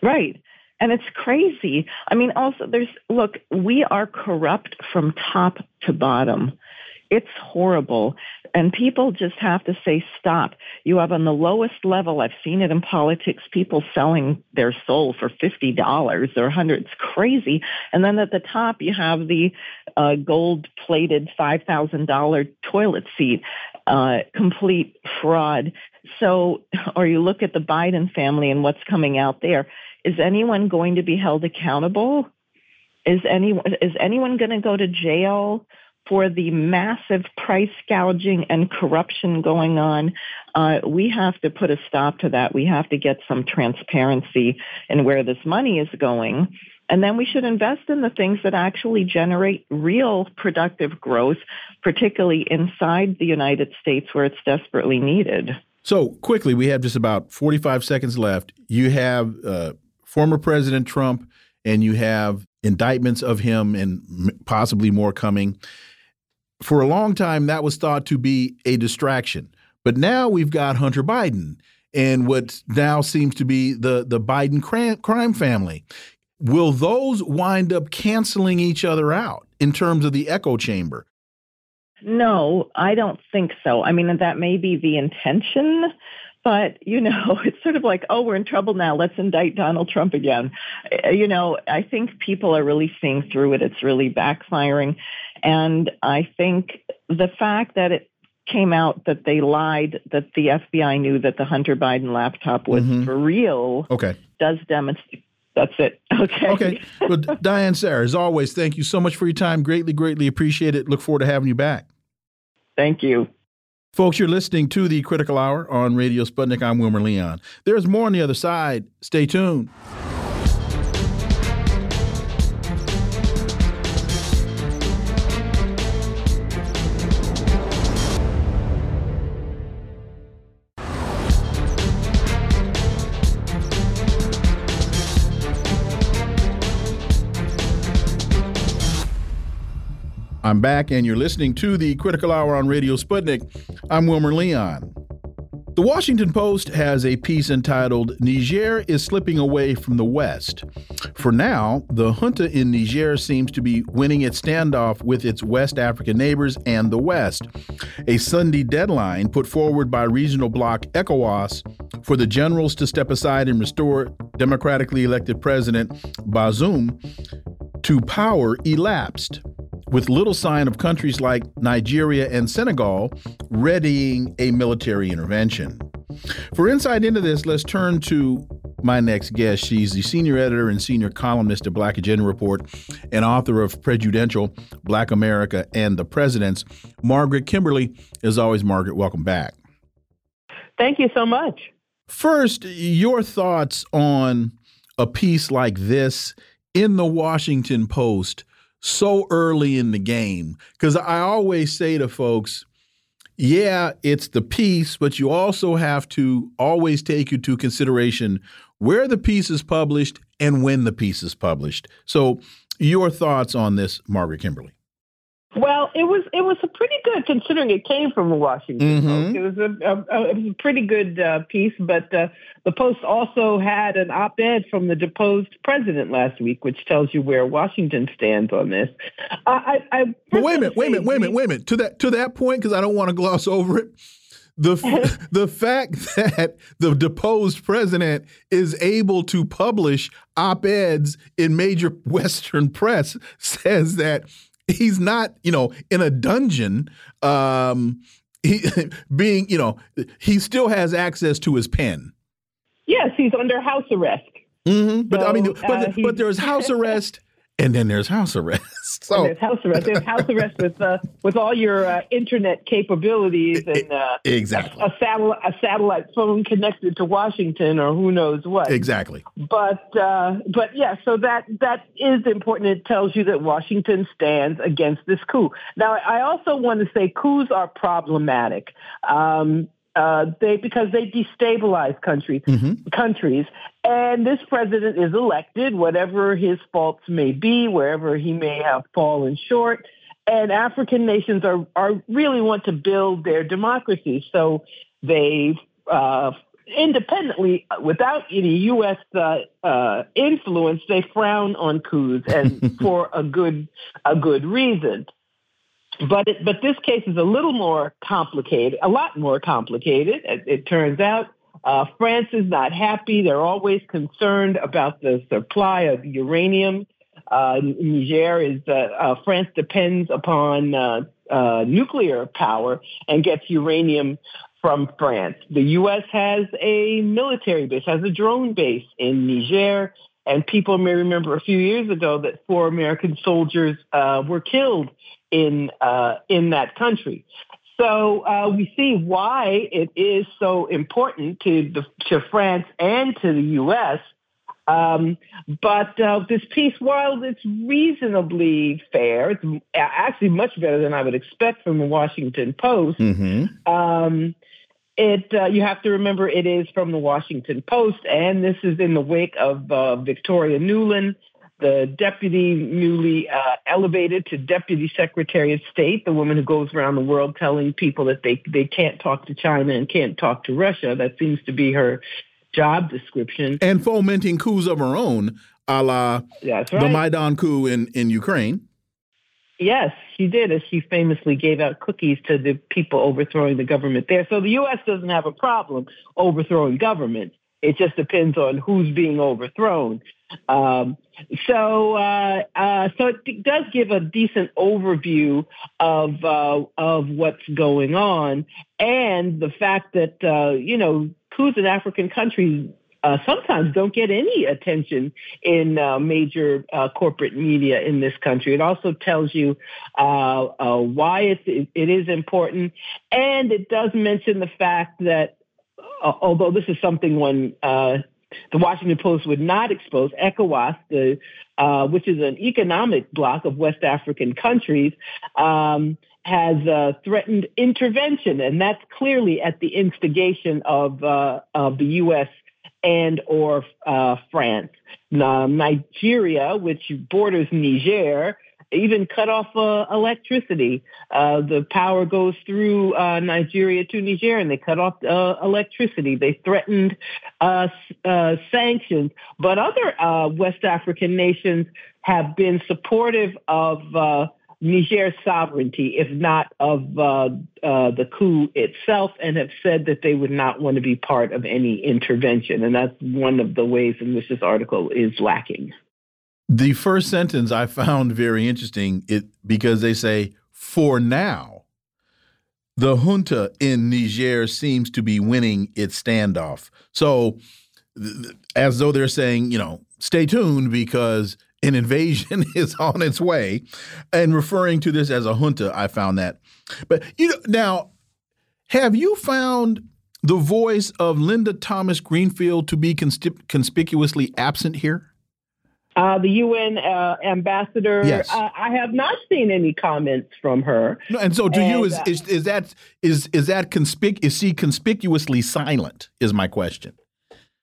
Speaker 4: Right. And it's crazy. I mean, also, there's, look, we are corrupt from top to bottom. It's horrible. And people just have to say, stop. You have on the lowest level, I've seen it in politics, people selling their soul for $50 or 100 It's crazy. And then at the top, you have the uh, gold plated $5,000 toilet seat, uh, complete fraud. So, or you look at the Biden family and what's coming out there. Is anyone going to be held accountable? Is anyone, is anyone going to go to jail? For the massive price gouging and corruption going on, uh, we have to put a stop to that. We have to get some transparency in where this money is going. And then we should invest in the things that actually generate real productive growth, particularly inside the United States where it's desperately needed.
Speaker 1: So, quickly, we have just about 45 seconds left. You have uh, former President Trump, and you have indictments of him and possibly more coming. For a long time, that was thought to be a distraction. But now we've got Hunter Biden and what now seems to be the, the Biden crime family. Will those wind up canceling each other out in terms of the echo chamber?
Speaker 4: No, I don't think so. I mean, that may be the intention, but you know, it's sort of like, oh, we're in trouble now. Let's indict Donald Trump again. Uh, you know, I think people are really seeing through it. It's really backfiring. And I think the fact that it came out that they lied, that the FBI knew that the Hunter Biden laptop was mm-hmm. for real,
Speaker 1: okay.
Speaker 4: does demonstrate. That's it. Okay.
Speaker 1: Okay. Well, Diane Sare, as always, thank you so much for your time. Greatly, greatly appreciate it. Look forward to having you back.
Speaker 4: Thank you.
Speaker 1: Folks, you're listening to the Critical Hour on Radio Sputnik. I'm Wilmer Leon. There's more on the other side. Stay tuned. I'm back, and you're listening to the Critical Hour on Radio Sputnik. I'm Wilmer Leon. The Washington Post has a piece entitled Niger is Slipping Away from the West. For now, the junta in Niger seems to be winning its standoff with its West African neighbors and the West. A Sunday deadline put forward by regional bloc ECOWAS for the generals to step aside and restore democratically elected President Bazoum to power elapsed with little sign of countries like Nigeria and Senegal readying a military intervention. For insight into this, let's turn to my next guest. She's the senior editor and senior columnist at Black Agenda Report and author of Prejudential Black America and the Presidents. Margaret Kimberley, as always, Margaret, welcome back.
Speaker 5: Thank you so much.
Speaker 1: First, your thoughts on a piece like this in the Washington Post so early in the game. Because I always say to folks, yeah, it's the piece, but you also have to always take into consideration where the piece is published and when the piece is published. So, your thoughts on this, Margaret Kimberley?
Speaker 5: Well, it was it was a pretty good considering it came from Washington mm -hmm. Post. It was a, a, it was a pretty good uh, piece, but uh, the Post also had an op-ed from the deposed president last week, which tells you where Washington stands on this. I, I
Speaker 1: but wait a minute, wait a minute, wait a minute, wait a minute. To that to that point, because I don't want to gloss over it. The the fact that the deposed president is able to publish op-eds in major Western press says that he's not, you know, in a dungeon. Um, he being, you know, he still has access to his pen.
Speaker 5: Yes, he's under house arrest.
Speaker 1: Mm -hmm. But I mean, but, uh, but there's house arrest and then there's house arrest.
Speaker 5: So and there's house arrest. There's house arrest with uh, with all your uh, internet capabilities and uh,
Speaker 1: exactly
Speaker 5: a, a, satellite a satellite phone connected to Washington or who knows what.
Speaker 1: Exactly.
Speaker 5: But uh, but yeah, so that that is important. It tells you that Washington stands against this coup. Now, I also want to say coups are problematic. Um, uh, they because they destabilize countries. Mm-hmm. Countries, and this president is elected, whatever his faults may be, wherever he may have fallen short. And African nations are are really want to build their democracy, so they. Uh, independently, without any U.S. Uh, uh, influence, they frown on coups, and for a good a good reason. But it, but this case is a little more complicated, a lot more complicated. It, it turns out uh, France is not happy. They're always concerned about the supply of uranium. Uh, Niger is uh, uh France depends upon uh, uh, nuclear power and gets uranium from France. The U.S. has a military base, has a drone base in Niger. And people may remember a few years ago that four American soldiers were killed in uh, in that country. So uh, we see why it is so important to the, to France and to the U.S. Um, but uh, this piece, while it's reasonably fair, it's actually much better than I would expect from the Washington Post. Mm-hmm. Um, It uh, you have to remember it is from the Washington Post, and this is in the wake of uh, Victoria Nuland, the deputy newly uh, elevated to deputy secretary of state, the woman who goes around the world telling people that they they can't talk to China and can't talk to Russia. That seems to be her job description.
Speaker 1: And fomenting coups of her own, a la
Speaker 5: right.
Speaker 1: the Maidan coup in in Ukraine.
Speaker 5: Yes, she did, as she famously gave out cookies to the people overthrowing the government there. So the U.S. doesn't have a problem overthrowing government. It just depends on who's being overthrown. Um, so, uh, uh, so it does give a decent overview of uh, of what's going on, and the fact that uh, you know coups in African countries uh, sometimes don't get any attention in uh, major corporate media in this country. It also tells you why it, it is important, and it does mention the fact that uh, although this is something one the Washington Post would not expose, ECOWAS, the, which is an economic bloc of West African countries. Um, has uh, threatened intervention, and that's clearly at the instigation of uh, of the U.S and or uh, France. Nigeria, which borders Niger, even cut off uh, electricity. Uh, the power goes through uh, Nigeria to Niger, and they cut off uh, electricity. They threatened uh, uh, sanctions, but other West African nations have been supportive of Niger's sovereignty, if not of uh, uh, the coup itself, and have said that they would not want to be part of any intervention. And that's one of the ways in which this article is lacking.
Speaker 1: The first sentence I found very interesting it, because they say, for now, the junta in Niger seems to be winning its standoff. So, as though they're saying, you know, stay tuned because an invasion is on its way, and referring to this as a junta, I found that. But you know, now, have you found the voice of Linda Thomas Greenfield to be conspicuously absent here?
Speaker 5: Uh, the UN uh, ambassador.
Speaker 1: Yes.
Speaker 5: Uh, I have not seen any comments from her.
Speaker 1: No, and so, do and, you, is, uh, is is that is is that conspic is she conspicuously silent? Is my question.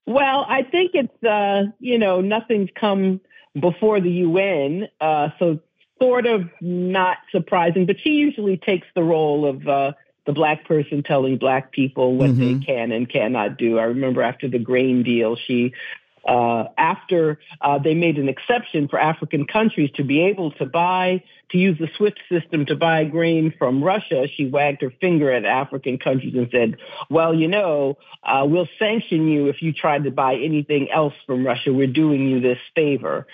Speaker 5: Well, I think it's uh, you know nothing's come before the UN, uh, so sort of not surprising. But she usually takes the role of uh, the black person telling black people what mm-hmm. they can and cannot do. I remember after the grain deal, she uh, after uh, they made an exception for African countries to be able to buy, to use the SWIFT system to buy grain from Russia, she wagged her finger at African countries and said, well, you know, uh, we'll sanction you if you try to buy anything else from Russia. We're doing you this favor.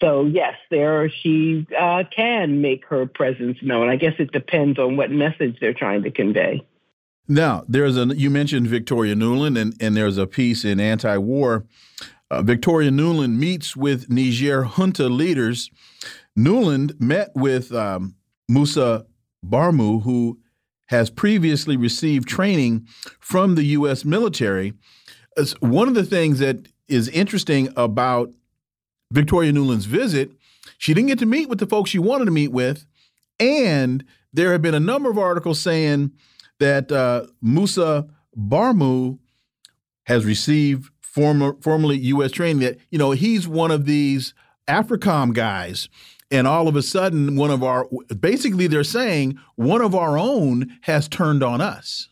Speaker 5: So yes, there she uh, can make her presence known. I guess it depends on what message they're trying to convey.
Speaker 1: Now, there's a you mentioned Victoria Nuland, and, and there's a piece in Anti-War uh, Victoria Nuland meets with Niger junta leaders. Nuland met with um, Moussa Barmou, who has previously received training from the U.S. military. One of the things that is interesting about Victoria Nuland's visit, she didn't get to meet with the folks she wanted to meet with, and there have been a number of articles saying that uh, Moussa Barmou has received former formerly U.S. training that you know he's one of these AFRICOM guys, and all of a sudden one of our basically they're saying one of our own has turned on us.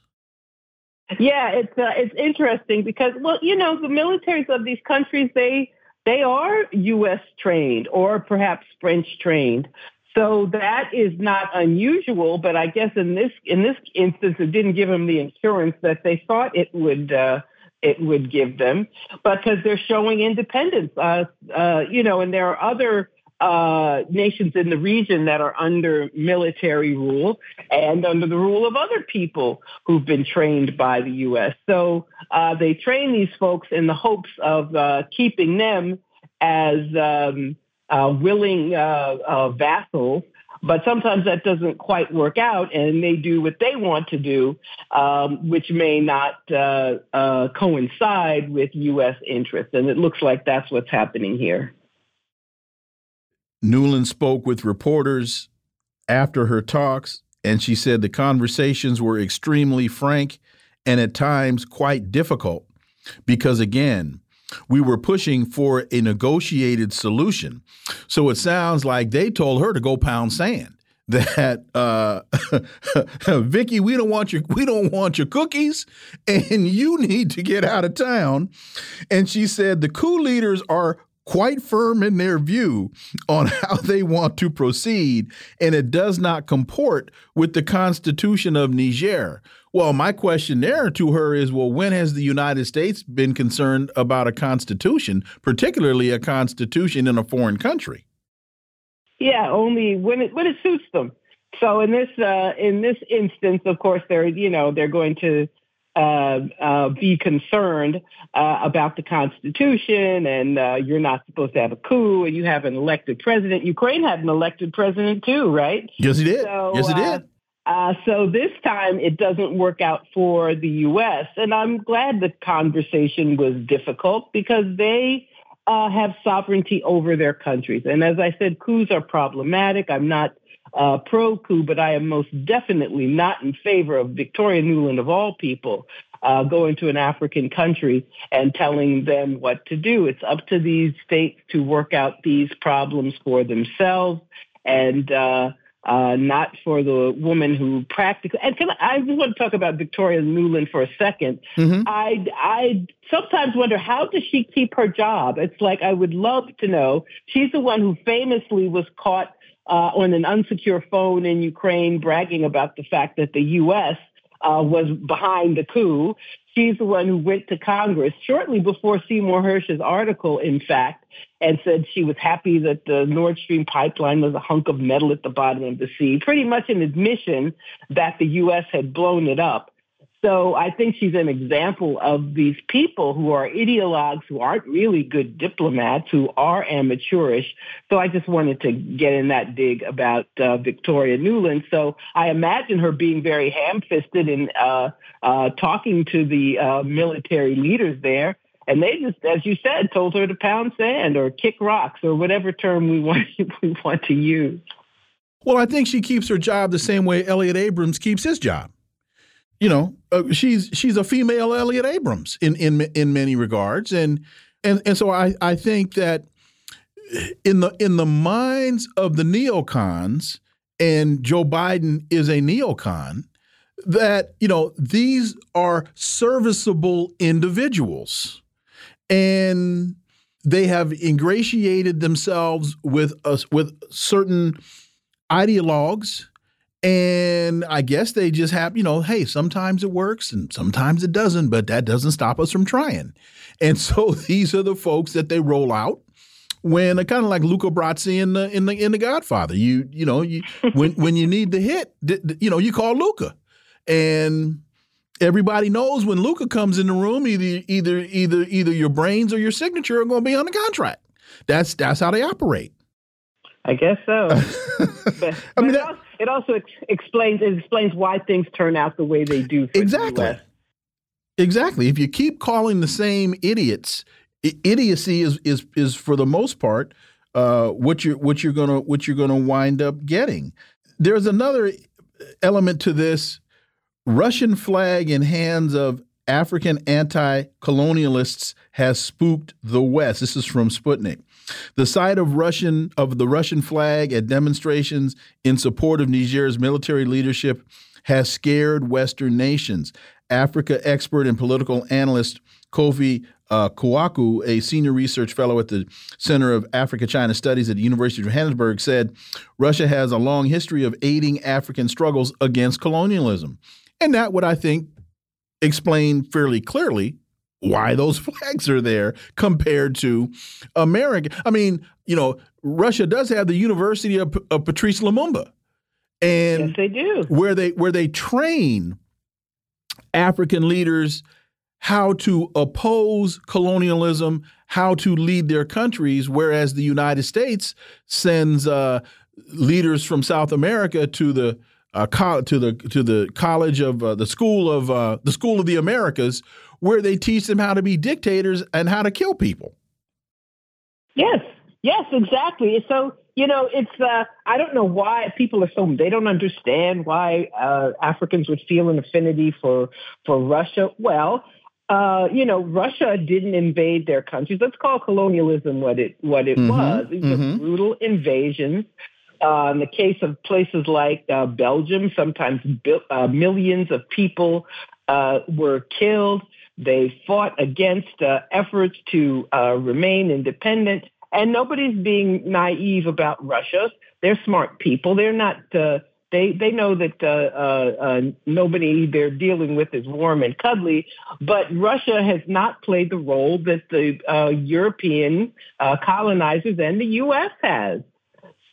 Speaker 5: Yeah, it's uh, it's interesting because well, you know, the militaries of these countries they they are U.S. trained or perhaps French trained. So that is not unusual, but I guess in this in this instance, it didn't give them the assurance that they thought it would uh, it would give them, because they're showing independence. Uh, uh, you know, and there are other uh, nations in the region that are under military rule and under the rule of other people who've been trained by the U.S. So uh, they train these folks in the hopes of uh, keeping them as um, uh, willing vassals but sometimes that doesn't quite work out, and they do what they want to do, um, which may not uh, uh, coincide with U.S. interests. And it looks like that's what's happening here.
Speaker 1: Nuland spoke with reporters after her talks, and she said the conversations were extremely frank and at times quite difficult because, again, we were pushing for a negotiated solution. So it sounds like they told her to go pound sand. That uh, Vicky, we don't want your we don't want your cookies, and you need to get out of town. And she said the coup leaders are quite firm in their view on how they want to proceed, and it does not comport with the Constitution of Niger. Well, my question there to her is well, when has the United States been concerned about a constitution, particularly a constitution in a foreign country?
Speaker 5: Yeah, only when it when it suits them. So in this uh, in this instance, of course, they're you know they're going to uh, uh, be concerned uh, about the Constitution, and uh, you're not supposed to have a coup, and you have an elected president. Ukraine had an elected president too, right?
Speaker 1: Yes, it did. So, yes, it did.
Speaker 5: Uh, so this time it doesn't work out for the U.S., and I'm glad the conversation was difficult because they uh, have sovereignty over their countries. And as I said, coups are problematic. I'm not uh, pro coup, but I am most definitely not in favor of Victoria Nuland, of all people, uh, going to an African country and telling them what to do. It's up to these states to work out these problems for themselves and uh, uh, not for the woman who practically. And can I, I just want to talk about Victoria Nuland for a 2nd mm-hmm. I, I sometimes wonder how does she keep her job? It's like I would love to know. She's the one who famously was caught uh, on an unsecure phone in Ukraine bragging about the fact that the U.S. Uh, was behind the coup. She's the one who went to Congress shortly before Seymour Hersh's article, in fact, and said she was happy that the Nord Stream pipeline was a hunk of metal at the bottom of the sea, pretty much an admission that the U.S. had blown it up. So I think she's an example of these people who are ideologues, who aren't really good diplomats, who are amateurish. So I just wanted to get in that dig about uh, Victoria Nuland. So I imagine her being very ham-fisted in uh, uh, talking to the uh, military leaders there. And they just, as you said, told her to pound sand or kick rocks or whatever term we want we want to use.
Speaker 1: Well, I think she keeps her job the same way Elliott Abrams keeps his job you know, uh, she's she's a female Elliott Abrams in in in many regards, and and and so I I think that in the in the minds of the neocons, and Joe Biden is a neocon, that you know these are serviceable individuals, and they have ingratiated themselves with us with certain ideologues and I guess they just have, you know, hey, sometimes it works and sometimes it doesn't, but that doesn't stop us from trying. And so these are the folks that they roll out when kind of like Luca Brasi in the in the in the Godfather. You you know you when when you need the hit, you know you call Luca, and everybody knows when Luca comes in the room, either either either either your brains or your signature are going to be on the contract. That's that's how they operate.
Speaker 5: I guess so. but, I mean, that, it also ex explains it explains why things turn out the way they do.
Speaker 1: exactly. Exactly. If you keep calling the same idiots, idiocy is is is for the most part uh, what you're what you're gonna what you're gonna wind up getting. There's another element to this. Russian flag in hands of African anti-colonialists has spooked the West. This is from Sputnik. The sight of Russian of the Russian flag at demonstrations in support of Niger's military leadership has scared Western nations. Africa expert and political analyst Kofi uh, a senior research fellow at the Center of Africa China Studies at the University of Johannesburg, said Russia has a long history of aiding African struggles against colonialism. And that would, I think, explain fairly clearly why those flags are there compared to America. I mean, you know, Russia does have the University of, of Patrice Lumumba, and
Speaker 5: yes, they do
Speaker 1: where they where they train African leaders how to oppose colonialism, how to lead their countries, whereas the United States sends uh, leaders from South America to the uh, to the to the college of uh, the school of uh, the school of the Americas, where they teach them how to be dictators and how to kill people.
Speaker 5: Yes, yes, exactly. So you know, it's uh, I don't know why people are so they don't understand why uh, Africans would feel an affinity for for Russia. Well, uh, you know, Russia didn't invade their countries. Let's call colonialism what it what it mm-hmm, was. It was mm-hmm. brutal invasions. Uh, in the case of places like uh, Belgium, sometimes uh, millions of people uh, were killed. They fought against uh, efforts to uh, remain independent. And nobody's being naive about Russia. They're smart people. They're not. Uh, they they know that uh, uh, nobody they're dealing with is warm and cuddly. But Russia has not played the role that the European colonizers and the U.S. has.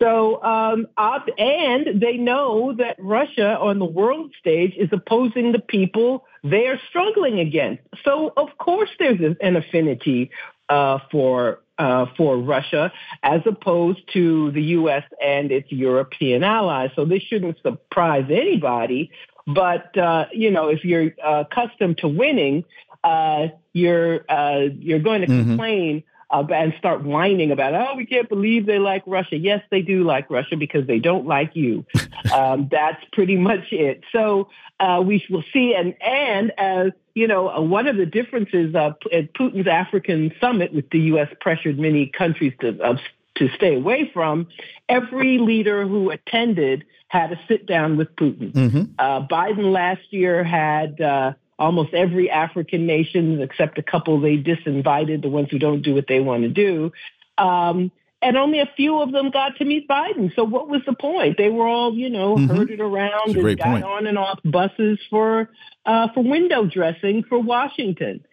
Speaker 5: So, um, and they know that Russia on the world stage is opposing the people they are struggling against. So, of course, there's an affinity uh, for uh, for Russia as opposed to the U.S. and its European allies. So this shouldn't surprise anybody. But uh, you know, if you're uh, accustomed to winning, uh, you're uh, you're going to mm-hmm. complain uh, and start whining about, oh, we can't believe they like Russia. Yes, they do like Russia because they don't like you. um, that's pretty much it. So uh, we will see. And and as you know, uh, one of the differences uh, at Putin's African summit, with the U.S. pressured many countries to uh, to stay away from, every leader who attended had a sit down with Putin. Mm-hmm. Uh, Biden last year had uh, almost every African nation, except a couple they disinvited, the ones who don't do what they want to do. Um, and only a few of them got to meet Biden. So what was the point? They were all, you know, mm-hmm. herded around and got point. on and off buses for uh, for window dressing for Washington.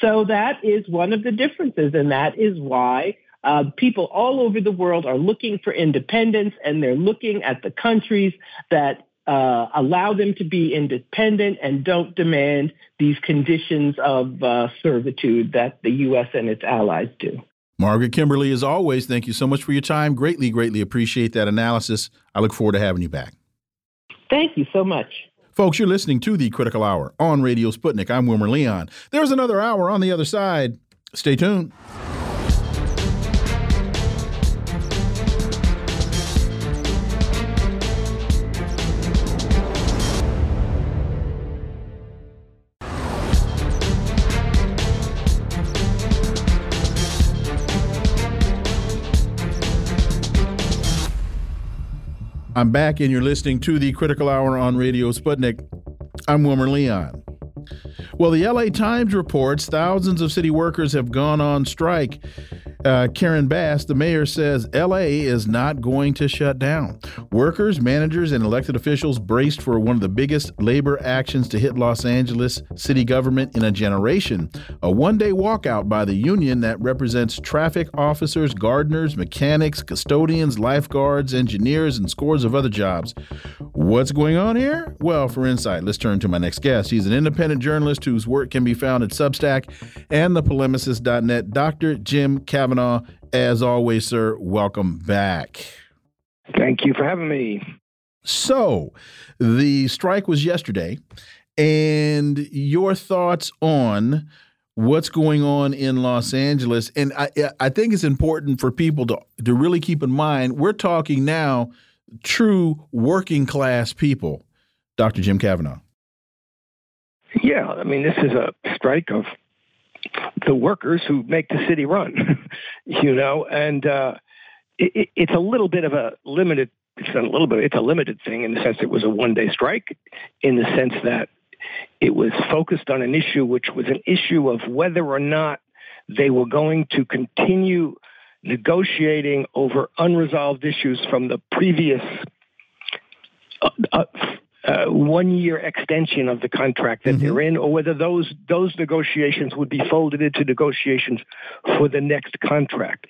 Speaker 5: So that is one of the differences, and that is why uh, people all over the world are looking for independence, and they're looking at the countries that uh, allow them to be independent and don't demand these conditions of uh, servitude that the U.S. and its allies do.
Speaker 1: Margaret Kimberley, as always, thank you so much for your time. Greatly, greatly appreciate that analysis. I look forward to having you back.
Speaker 5: Thank you so much.
Speaker 1: Folks, you're listening to the Critical Hour on Radio Sputnik. I'm Wilmer Leon. There's another hour on the other side. Stay tuned. I'm back, and you're listening to the Critical Hour on Radio Sputnik. I'm Wilmer Leon. Well, the LA Times reports thousands of city workers have gone on strike uh, Karen Bass, the mayor, says LA is not going to shut down. Workers, managers, and elected officials braced for one of the biggest labor actions to hit Los Angeles city government in a generation. A one day walkout by the union that represents traffic officers, gardeners, mechanics, custodians, lifeguards, engineers, and scores of other jobs. What's going on here? Well, for insight, let's turn to my next guest. He's an independent journalist whose work can be found at Substack and thepolemicist.net, Dr. Jim Kavanagh. Kavanagh. As always, sir, welcome back.
Speaker 6: Thank you for having me.
Speaker 1: So, the strike was yesterday, and your thoughts on what's going on in Los Angeles. And I, I think it's important for people to, to really keep in mind we're talking now true working class people, Dr. Jim Kavanagh.
Speaker 6: Yeah, I mean, this is a strike of the workers who make the city run, you know, and uh, it, it's a little bit of a limited. It's a little bit. It's a limited thing in the sense it was a one-day strike, in the sense that it was focused on an issue which was an issue of whether or not they were going to continue negotiating over unresolved issues from the previous uh, uh, uh, one year extension of the contract that mm-hmm. they're in, or whether those those negotiations would be folded into negotiations for the next contract.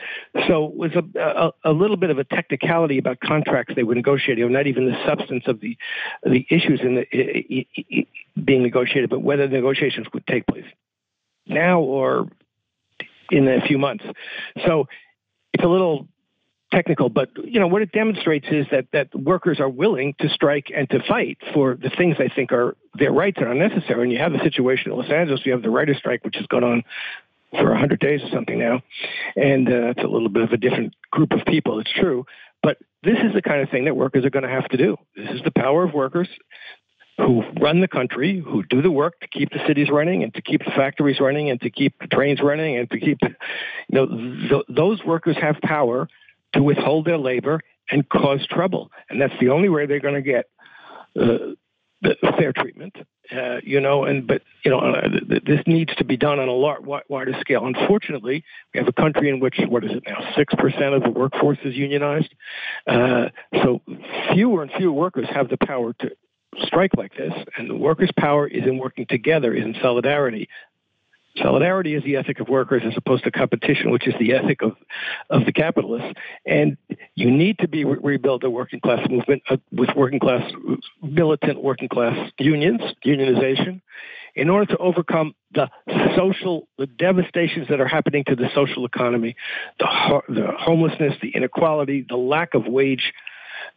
Speaker 6: So it was a, a, a little bit of a technicality about contracts they were negotiating, or not even the substance of the the issues in the being negotiated, but whether the negotiations would take place now or in a few months. So it's a little technical, but you know what it demonstrates is that that workers are willing to strike and to fight for the things they think are their rights are necessary. And you have the situation in Los Angeles, you have the writer's strike, which has gone on for 100 days or something now, and uh, it's a little bit of a different group of people. It's true, But this is the kind of thing that workers are going to have to do. This is the power of workers who run the country, who do the work to keep the cities running and to keep the factories running and to keep the trains running and to keep, you know, th those workers have power to withhold their labor and cause trouble. And that's the only way they're going to get uh, the fair treatment. Uh, you know, and but you know, uh, this needs to be done on a lot wider scale. Unfortunately, we have a country in which what is it now? Six percent of the workforce is unionized. Uh, so fewer and fewer workers have the power to strike like this, and the workers' power is in working together, is in solidarity. Solidarity is the ethic of workers as opposed to competition, which is the ethic of, of the capitalists. And you need to be re- rebuild the working class movement uh, with working class, militant working class unions, unionization, in order to overcome the social, the devastations that are happening to the social economy, the, ho- the homelessness, the inequality, the lack of wage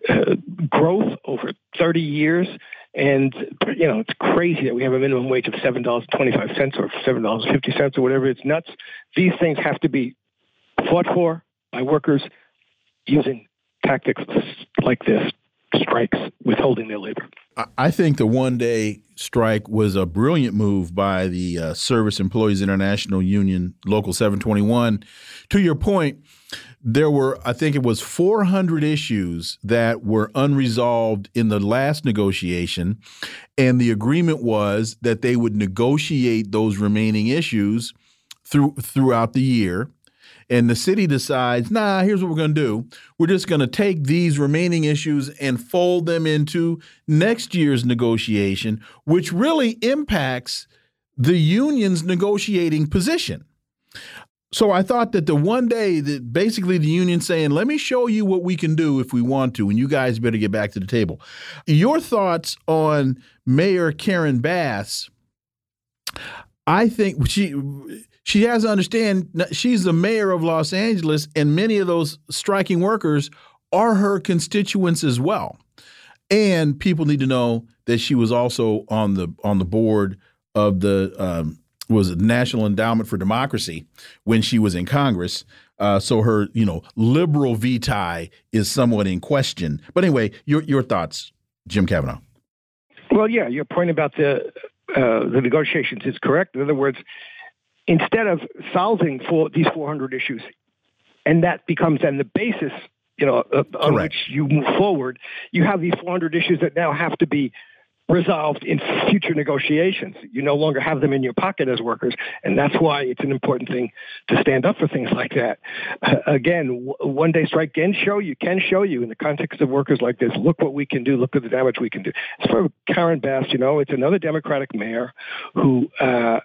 Speaker 6: uh, growth over 30 years. And, you know, it's crazy that we have a minimum wage of $7.25 or $7.50 or whatever. It's nuts. These things have to be fought for by workers using tactics like this strikes, withholding their labor.
Speaker 1: I think the one day strike was a brilliant move by the uh, Service Employees International Union, Local 721. To your point, there were, I think it was 400 issues that were unresolved in the last negotiation. And the agreement was that they would negotiate those remaining issues through throughout the year and the city decides, nah, here's what we're going to do. We're just going to take these remaining issues and fold them into next year's negotiation, which really impacts the union's negotiating position. So I thought that the one day that basically the union saying, let me show you what we can do if we want to, and you guys better get back to the table. Your thoughts on Mayor Karen Bass? I think she she has to understand she's the mayor of Los Angeles, and many of those striking workers are her constituents as well. And people need to know that she was also on the on the board of the um, was National Endowment for Democracy when she was in Congress. Uh, so her you know liberal vitae is somewhat in question. But anyway, your your thoughts, Jim Kavanagh.
Speaker 6: Well, yeah, your point about the uh, the negotiations is correct. In other words, instead of solving for these 400 issues, and that becomes then the basis, you know, on which you move forward, you have these 400 issues that now have to be resolved in future negotiations. You no longer have them in your pocket as workers, and that's why it's an important thing to stand up for things like that. Uh, again, one day strike can show you can show you in the context of workers like this. Look what we can do. Look at the damage we can do. As for Karen Bass, you know, it's another Democratic mayor who. Uh,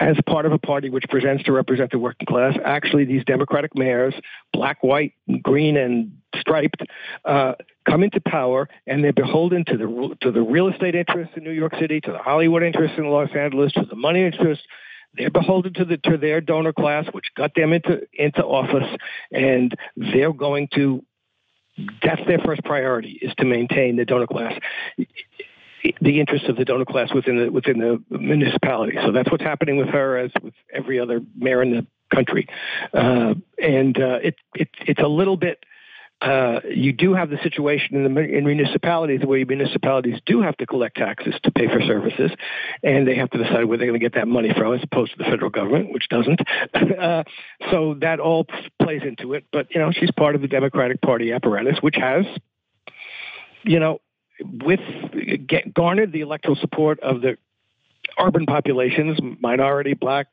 Speaker 6: as part of a party which presents to represent the working class. Actually, these Democratic mayors, black, white, green, and striped, uh, come into power and they're beholden to the to the real estate interests in New York City, to the Hollywood interests in Los Angeles, to the money interests. They're beholden to the to their donor class, which got them into into office, and they're going to. That's their first priority is to maintain the donor class the interests of the donor class within the within the municipality. So that's what's happening with her, as with every other mayor in the country. Uh, and uh, it, it it's a little bit. Uh, you do have the situation in the in municipalities where municipalities do have to collect taxes to pay for services, and they have to decide where they're going to get that money from, as opposed to the federal government, which doesn't. uh, so that all plays into it. But you know, she's part of the Democratic Party apparatus, which has, you know, with get, garnered the electoral support of the urban populations, minority, black,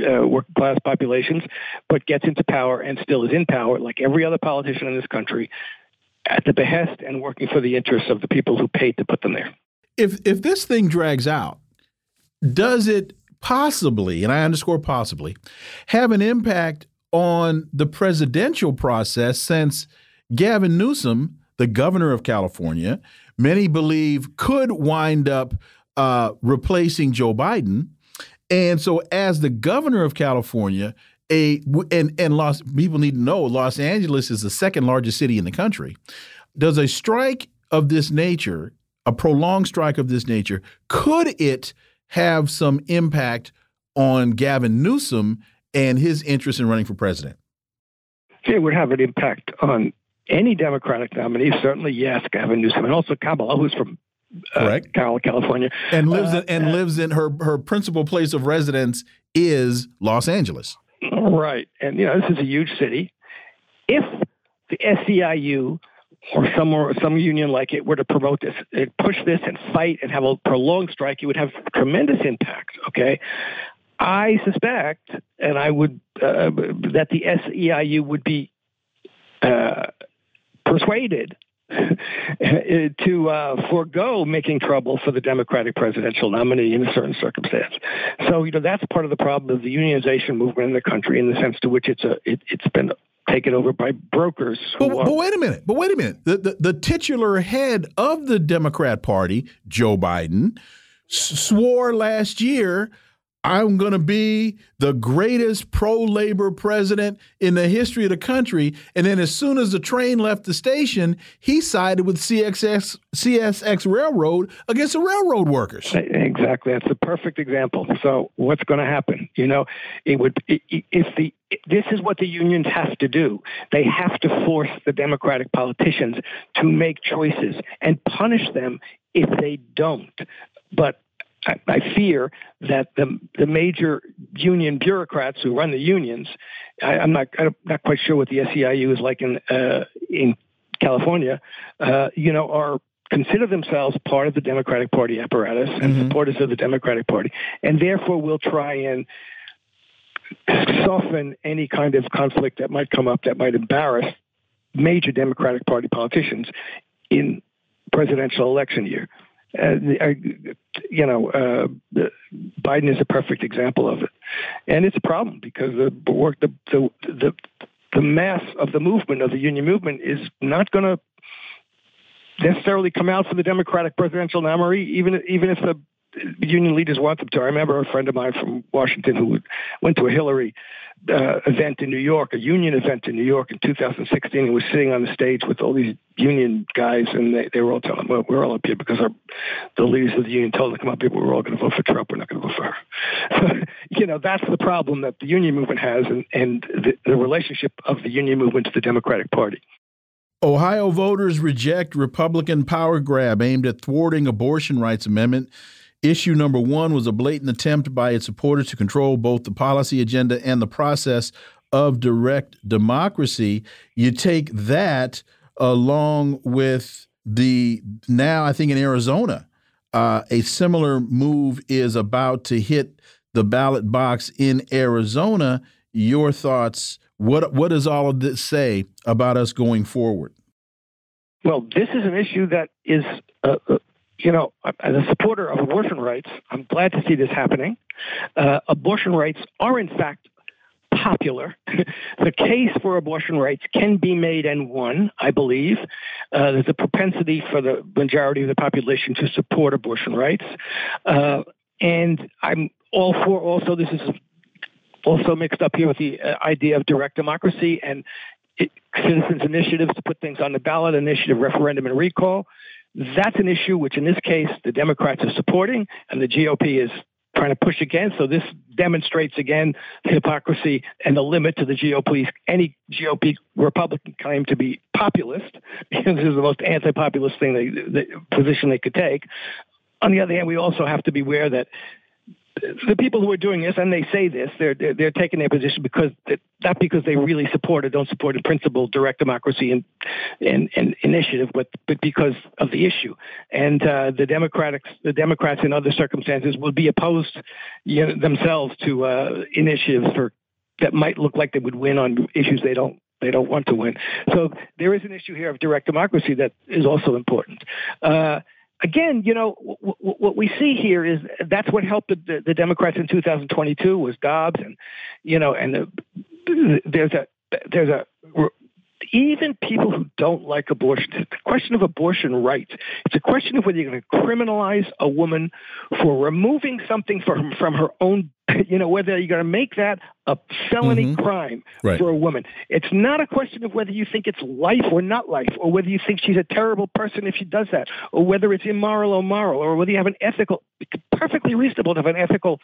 Speaker 6: uh, working class populations, but gets into power and still is in power, like every other politician in this country, at the behest and working for the interests of the people who paid to put them there.
Speaker 1: If if this thing drags out, does it possibly, and I underscore possibly, have an impact on the presidential process since Gavin Newsom, the governor of California, many believe could wind up uh, replacing Joe Biden. And so, as the governor of California, a and and Los people need to know Los Angeles is the second largest city in the country. Does a strike of this nature, a prolonged strike of this nature, could it have some impact on Gavin Newsom and his interest in running for president?
Speaker 6: It would have an impact on any Democratic nominee, certainly yes, Gavin Newsom, and also Kamala, who's from uh,
Speaker 1: Correct.
Speaker 6: California,
Speaker 1: and lives in,
Speaker 6: Uh,
Speaker 1: and lives in her her principal place of residence is Los Angeles.
Speaker 6: Right. And, you know, this is a huge city. If the SEIU or some, or some union like it were to promote this, uh, push this and fight and have a prolonged strike, it would have tremendous impact. Okay. I suspect, and I would, uh, that the SEIU would be uh, persuaded to uh, forego making trouble for the Democratic presidential nominee in a certain circumstance. So, you know, that's part of the problem of the unionization movement in the country, in the sense to which it's a it, has been taken over by brokers.
Speaker 1: But, but, wait a minute. But wait a minute. The, the, the titular head of the Democrat Party, Joe Biden, swore last year I'm going to be the greatest pro labor president in the history of the country. And then, as soon as the train left the station, he sided with CXX, CSX Railroad against the railroad workers.
Speaker 6: Exactly. That's the perfect example. So, what's going to happen? You know, it would, if the, this is what the unions have to do. They have to force the Democratic politicians to make choices and punish them if they don't. But I, I fear that the the major union bureaucrats who run the unions, I, am not I'm not quite sure what the SEIU is like in uh, in California, uh, you know, are consider themselves part of the Democratic Party apparatus and mm-hmm. supporters of the Democratic Party, and therefore will try and soften any kind of conflict that might come up that might embarrass major Democratic Party politicians in presidential election year. Uh, you know, uh, Biden is a perfect example of it, and it's a problem because the work, the the the, the mass of the movement of the union movement is not going to necessarily come out for the Democratic presidential nominee, even even if the union leaders want them to. I remember a friend of mine from Washington who went to a Hillary uh, event in New York, a union event in New York in 2016, and was sitting on the stage with all these union guys, and they, they were all telling him, well, we're all up here because our, the leaders of the union told them to come up here, we're all going to vote for Trump. We're not going to vote for her. You know, that's the problem that the union movement has and, and the, the relationship of the union movement to the Democratic Party.
Speaker 1: Ohio voters reject Republican power grab aimed at thwarting abortion rights amendment Issue number one was a blatant attempt by its supporters to control both the policy agenda and the process of direct democracy. You take that along with the now, I think in Arizona, uh, a similar move is about to hit the ballot box in Arizona. Your thoughts? What what does all of this say about us going forward?
Speaker 6: Well, this is an issue that is uh, uh you know, as a supporter of abortion rights, I'm glad to see this happening. Uh, abortion rights are, in fact, popular. the case for abortion rights can be made and won, I believe. Uh, there's a propensity for the majority of the population to support abortion rights. Uh, and I'm all for also, this is also mixed up here with the uh, idea of direct democracy and it, citizens' initiatives to put things on the ballot, initiative, referendum, and recall. That's an issue which, in this case, the Democrats are supporting and the GOP is trying to push against. So this demonstrates again the hypocrisy and the limit to the GOP. Any GOP Republican claim to be populist. this is the most anti-populist thing, they, the position they could take. On the other hand, we also have to be aware that the people who are doing this, and they say this, they're they're, they're taking their position because not because they really support or don't support in principle direct democracy and and, and initiative, but but because of the issue. And uh, the Democrats, the Democrats in other circumstances will be opposed you know, themselves to uh, initiatives for that might look like they would win on issues they don't they don't want to win. So there is an issue here of direct democracy that is also important. Uh, again, you know, w- w- what we see here is that's what helped the, the, Democrats in 2022 was Dobbs, and you know, and the, there's a there's a even people who don't like abortion, it's a question of abortion rights. It's a question of whether you're going to criminalize a woman for removing something from from her own you know, whether you're going to make that a felony mm-hmm. crime
Speaker 1: right.
Speaker 6: for a woman. It's not a question of whether you think it's life or not life, or whether you think she's a terrible person if she does that, or whether it's immoral or moral, or whether you have an ethical, perfectly reasonable to have an ethical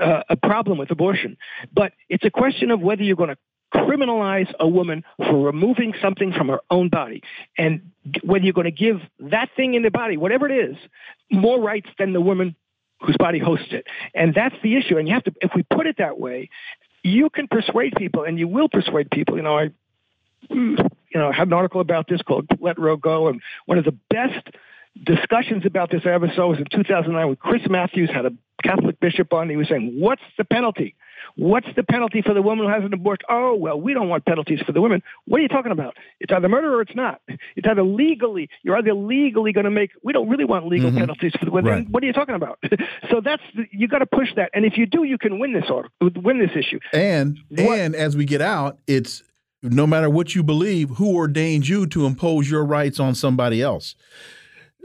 Speaker 6: uh, a problem with abortion. But it's a question of whether you're going to criminalize a woman for removing something from her own body. And whether you're going to give that thing in the body, whatever it is, more rights than the woman whose body hosts it. And that's the issue. And you have to, if we put it that way, you can persuade people and you will persuade people. You know, I, you know, I had an article about this called Let Roe Go. And one of the best discussions about this I ever saw was in 2009 when Chris Matthews had a Catholic bishop on. He was saying, what's the penalty? What's the penalty for the woman who has an abortion? Oh, well, we don't want penalties for the women. What are you talking about? It's either murder or it's not. It's either legally, you're either legally going to make, we don't really want legal mm-hmm. penalties for the women. Right. What are you talking about? so that's, you got to push that. And if you do, you can win this order, win this issue.
Speaker 1: And, what, and as we get out, it's no matter what you believe, who ordains you to impose your rights on somebody else?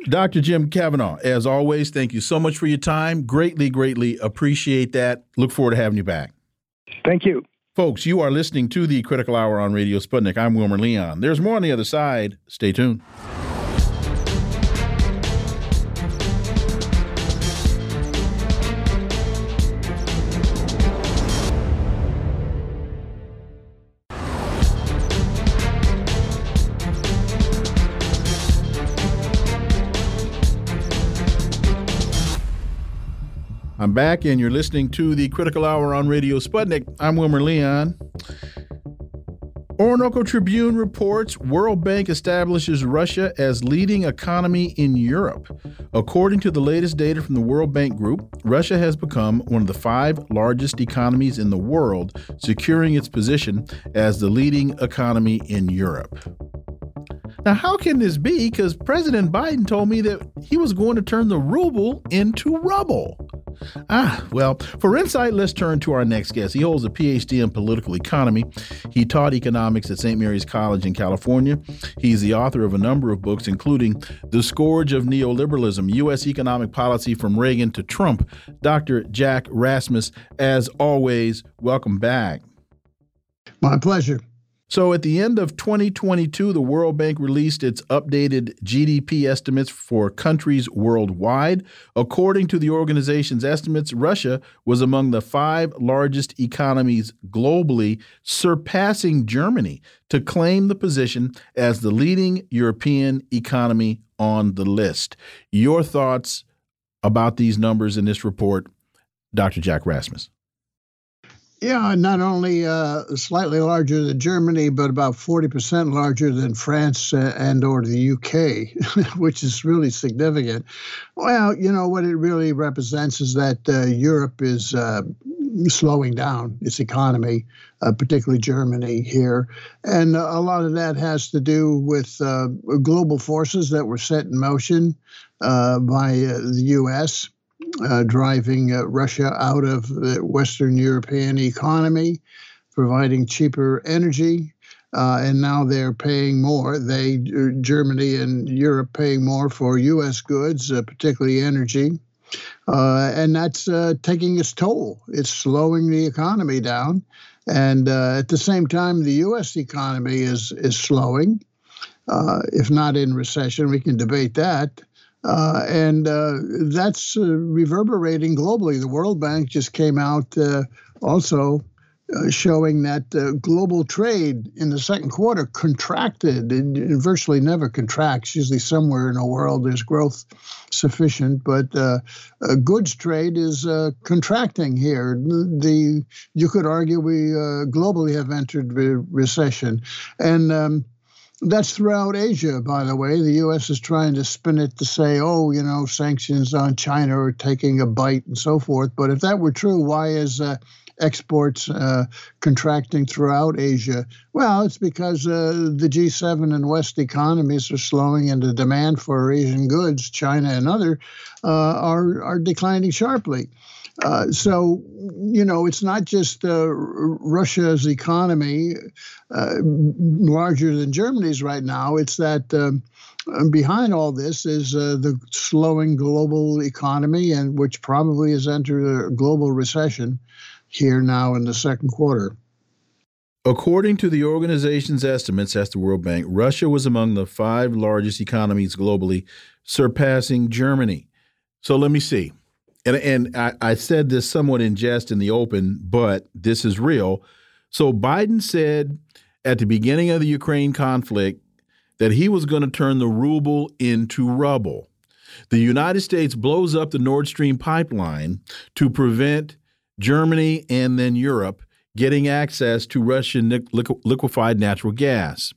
Speaker 1: Dr. Jim Kavanagh, as always, thank you so much for your time. Greatly, greatly appreciate that. Look forward to having you back.
Speaker 6: Thank you.
Speaker 1: Folks, you are listening to the Critical Hour on Radio Sputnik. I'm Wilmer Leon. There's more on the other side. Stay tuned. I'm back, and you're listening to the Critical Hour on Radio Sputnik. I'm Wilmer Leon. Orinoco Tribune reports World Bank establishes Russia as leading economy in Europe. According to the latest data from the World Bank Group, Russia has become one of the five largest economies in the world, securing its position as the leading economy in Europe. Now, how can this be? Because President Biden told me that he was going to turn the ruble into rubble. Ah, well, for insight, let's turn to our next guest. He holds a PhD in political economy. He taught economics at St. Mary's College in California. He's the author of a number of books, including The Scourge of Neoliberalism U.S. Economic Policy from Reagan to Trump. Dr. Jack Rasmus, as always, welcome back.
Speaker 7: My pleasure.
Speaker 1: So at the end of 2022, the World Bank released its updated GDP estimates for countries worldwide. According to the organization's estimates, Russia was among the five largest economies globally, surpassing Germany to claim the position as the leading European economy on the list. Your thoughts about these numbers in this report, Dr. Jack Rasmus?
Speaker 7: Yeah, not only uh, slightly larger than Germany, but about 40% larger than France uh, and or the UK, which is really significant. Well, you know, what it really represents is that uh, Europe is uh, slowing down its economy, uh, particularly Germany here. And a lot of that has to do with uh, global forces that were set in motion by the U.S uh, driving uh, Russia out of the Western European economy, providing cheaper energy. Uh, and now they're paying more. They, uh, Germany and Europe, paying more for U.S. goods, uh, particularly energy, uh, and that's taking its toll. It's slowing the economy down, and at the same time, the U.S. economy is is slowing. if not in recession, we can debate that. Uh, and uh, that's uh, reverberating globally. The World Bank just came out uh, also uh, showing that uh, global trade in the second quarter contracted. It, virtually never contracts. Usually, somewhere in the world, there's growth sufficient, but goods trade is contracting here. The you could argue we globally have entered re- recession, and um, that's throughout Asia, by the way. The U.S. is trying to spin it to say, oh, you know, sanctions on China are taking a bite and so forth. But if that were true, why is uh, exports uh, contracting throughout Asia? Well, it's because uh, the G7 and West economies are slowing, and the demand for Asian goods, China and other, uh, are are declining sharply. Uh, so, you know, it's not just uh, Russia's economy uh, larger than Germany's right now. It's that um, behind all this is uh, the slowing global economy, and which probably has entered a global recession here now in the second quarter.
Speaker 1: According to the organization's estimates, at the World Bank, Russia was among the five largest economies globally, surpassing Germany. So let me see and and I, I said this somewhat in jest in the open, but this is real. So Biden said at the beginning of the Ukraine conflict that he was going to turn the ruble into rubble. The United States blows up the Nord Stream pipeline to prevent Germany and then Europe getting access to Russian liquefied natural gas.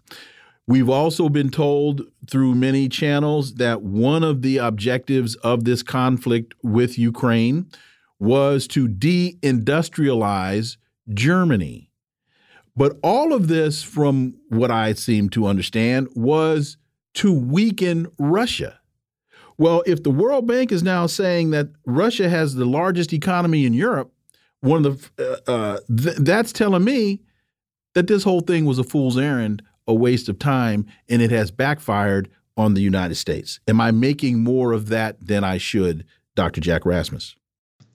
Speaker 1: We've also been told through many channels that one of the objectives of this conflict with Ukraine was to deindustrialize Germany. But all of this, from what I seem to understand, was to weaken Russia. Well, if the World Bank is now saying that Russia has the largest economy in Europe, one of the uh, uh, th that's telling me that this whole thing was a fool's errand a waste of time and it has backfired on the United States. Am I making more of that than I should, Dr. Jack Rasmus?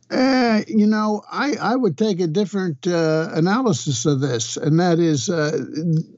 Speaker 7: Uh, you know, I, I would take a different uh, analysis of this, and that is uh,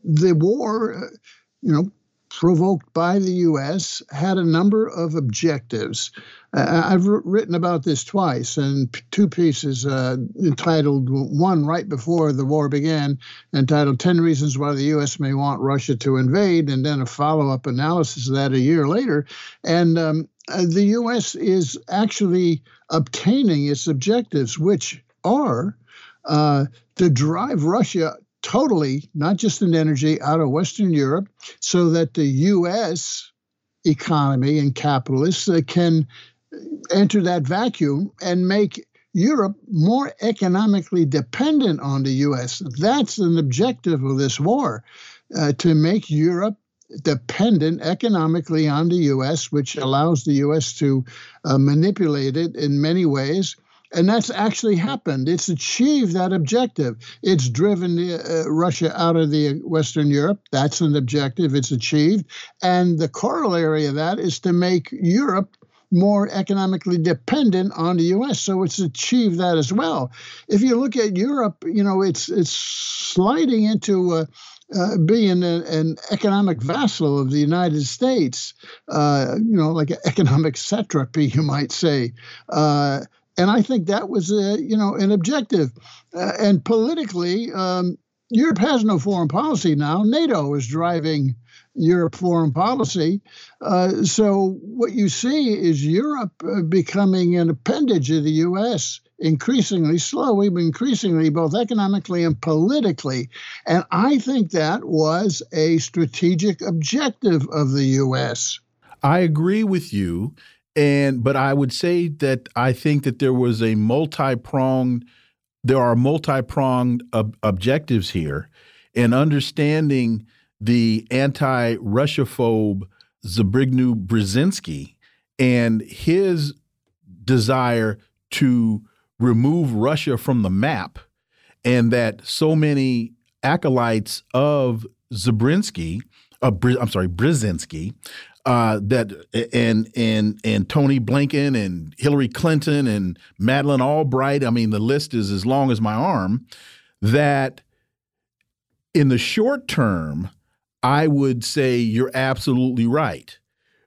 Speaker 7: the war, uh, you know, provoked by the U.S., had a number of objectives. Uh, I've written about this twice in two pieces uh, entitled one right before the war began, entitled 10 Reasons Why the U.S. May Want Russia to Invade, and then a follow up analysis of that a year later. And um, uh, the U.S. is actually obtaining its objectives, which are uh, to drive Russia totally, not just in energy, out of Western Europe so that the U.S. economy and capitalists uh, can enter that vacuum and make Europe more economically dependent on the U.S. That's an objective of this war uh, to make Europe dependent economically on the U.S., which allows the U.S. to uh, manipulate it in many ways and that's actually happened. It's achieved that objective. It's driven uh, Russia out of the Western Europe. That's an objective. It's achieved. And the corollary of that is to make Europe more economically dependent on the U.S. So it's achieved that as well. If you look at Europe, you know it's it's sliding into uh, uh, being a, an economic vassal of the United States. Uh, you know, like an economic satrapy, you might say. Uh, and I think that was a, you know an objective. Uh, and politically, um, Europe has no foreign policy now. NATO is driving Europe foreign policy. Uh, so what you see is Europe uh, becoming an appendage of the U.S. increasingly slowly, but increasingly both economically and politically. And I think that was a strategic objective of the U.S.
Speaker 1: I agree with you and but I would say that I think that there was a multi-pronged there are multi-pronged ob objectives here and understanding the anti-Russiaphobe Zbigniew Brzezinski and his desire to remove Russia from the map and that so many acolytes of Zabriskie, uh, I'm sorry, Brzezinski, uh, that and and and Tony Blinken and Hillary Clinton and Madeleine Albright. I mean, the list is as long as my arm. That in the short term, I would say you're absolutely right,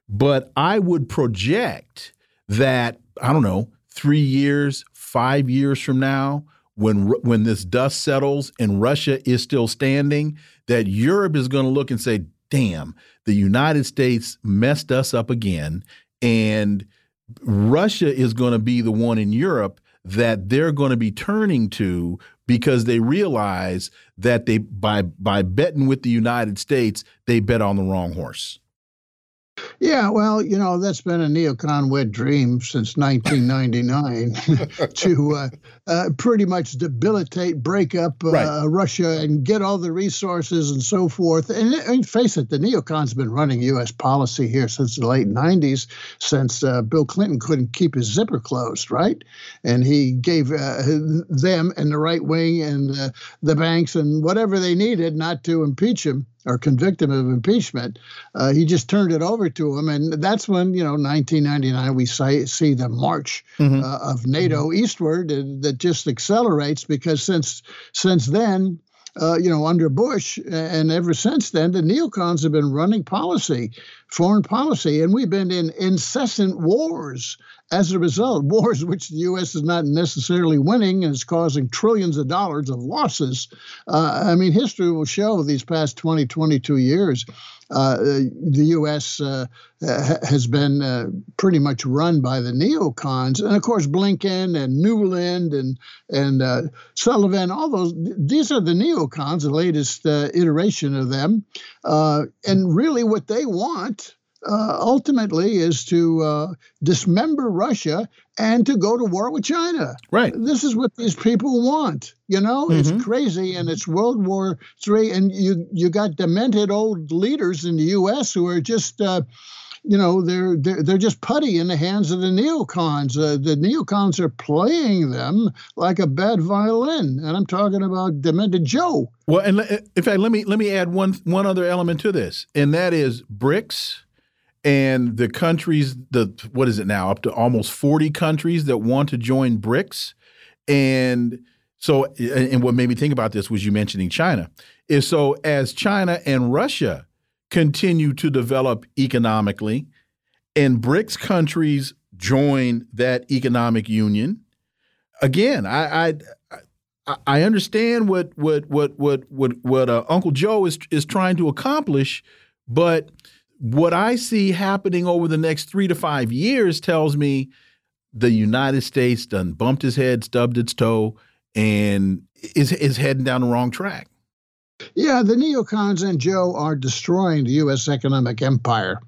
Speaker 1: but I would project that I don't know three years, five years from now, when when this dust settles and Russia is still standing, that Europe is going to look and say, "Damn." the United States messed us up again, and Russia is going to be the one in Europe that they're going to be turning to because they realize that they by by betting with the United States, they bet on the wrong horse.
Speaker 7: Yeah, well, you know, that's been a neocon wet dream since 1999 to uh, uh, pretty much debilitate, break up uh, right. Russia and get all the resources and so forth. And, and, face it, the neocons been running U.S. policy here since the late 90s, since uh, Bill Clinton couldn't keep his zipper closed, right? And he gave uh, them and the right wing and uh, the banks and whatever they needed not to impeach him or convict him of impeachment. Uh, he just turned it over to him, and that's when you know 1999 we see, see the march mm-hmm. uh, of NATO mm-hmm. eastward that just accelerates because since since then. Uh, you know, under Bush, and ever since then, the neocons have been running policy foreign policy. And we've been in incessant wars as a result, wars which the U.S. is not necessarily winning and is causing trillions of dollars of losses. Uh, I mean, history will show these past 20, 22 years, uh, the U.S. Uh, has been uh, pretty much run by the neocons. And of course, Blinken and Nuland and, and uh, Sullivan, all those, these are the neocons, the latest uh, iteration of them. and really, what they want uh, ultimately is to uh, dismember Russia and to go to war with China.
Speaker 1: Right.
Speaker 7: This is what these people want. You know, mm-hmm. it's crazy, and it's World War Three, and you you got demented old leaders in the U.S. who are just. Uh, you know they're, they're they're just putty in the hands of the neocons. Uh, the neocons are playing them like a bad violin, and I'm talking about demented Joe.
Speaker 1: Well, and in fact, let me let me add one one other element to this, and that is BRICS and the countries the what is it now? Up to almost 40 countries that want to join BRICS. And so and what made me think about this was you mentioning China. Is so as China and Russia continue to develop economically and BRICS countries join that economic union again I I I understand what what what what what what uh, Uncle Joe is is trying to accomplish but what I see happening over the next three to five years tells me the United States done bumped his head, stubbed its toe, and is is heading down the wrong track.
Speaker 7: Yeah, the neocons and Joe are destroying the U.S. economic empire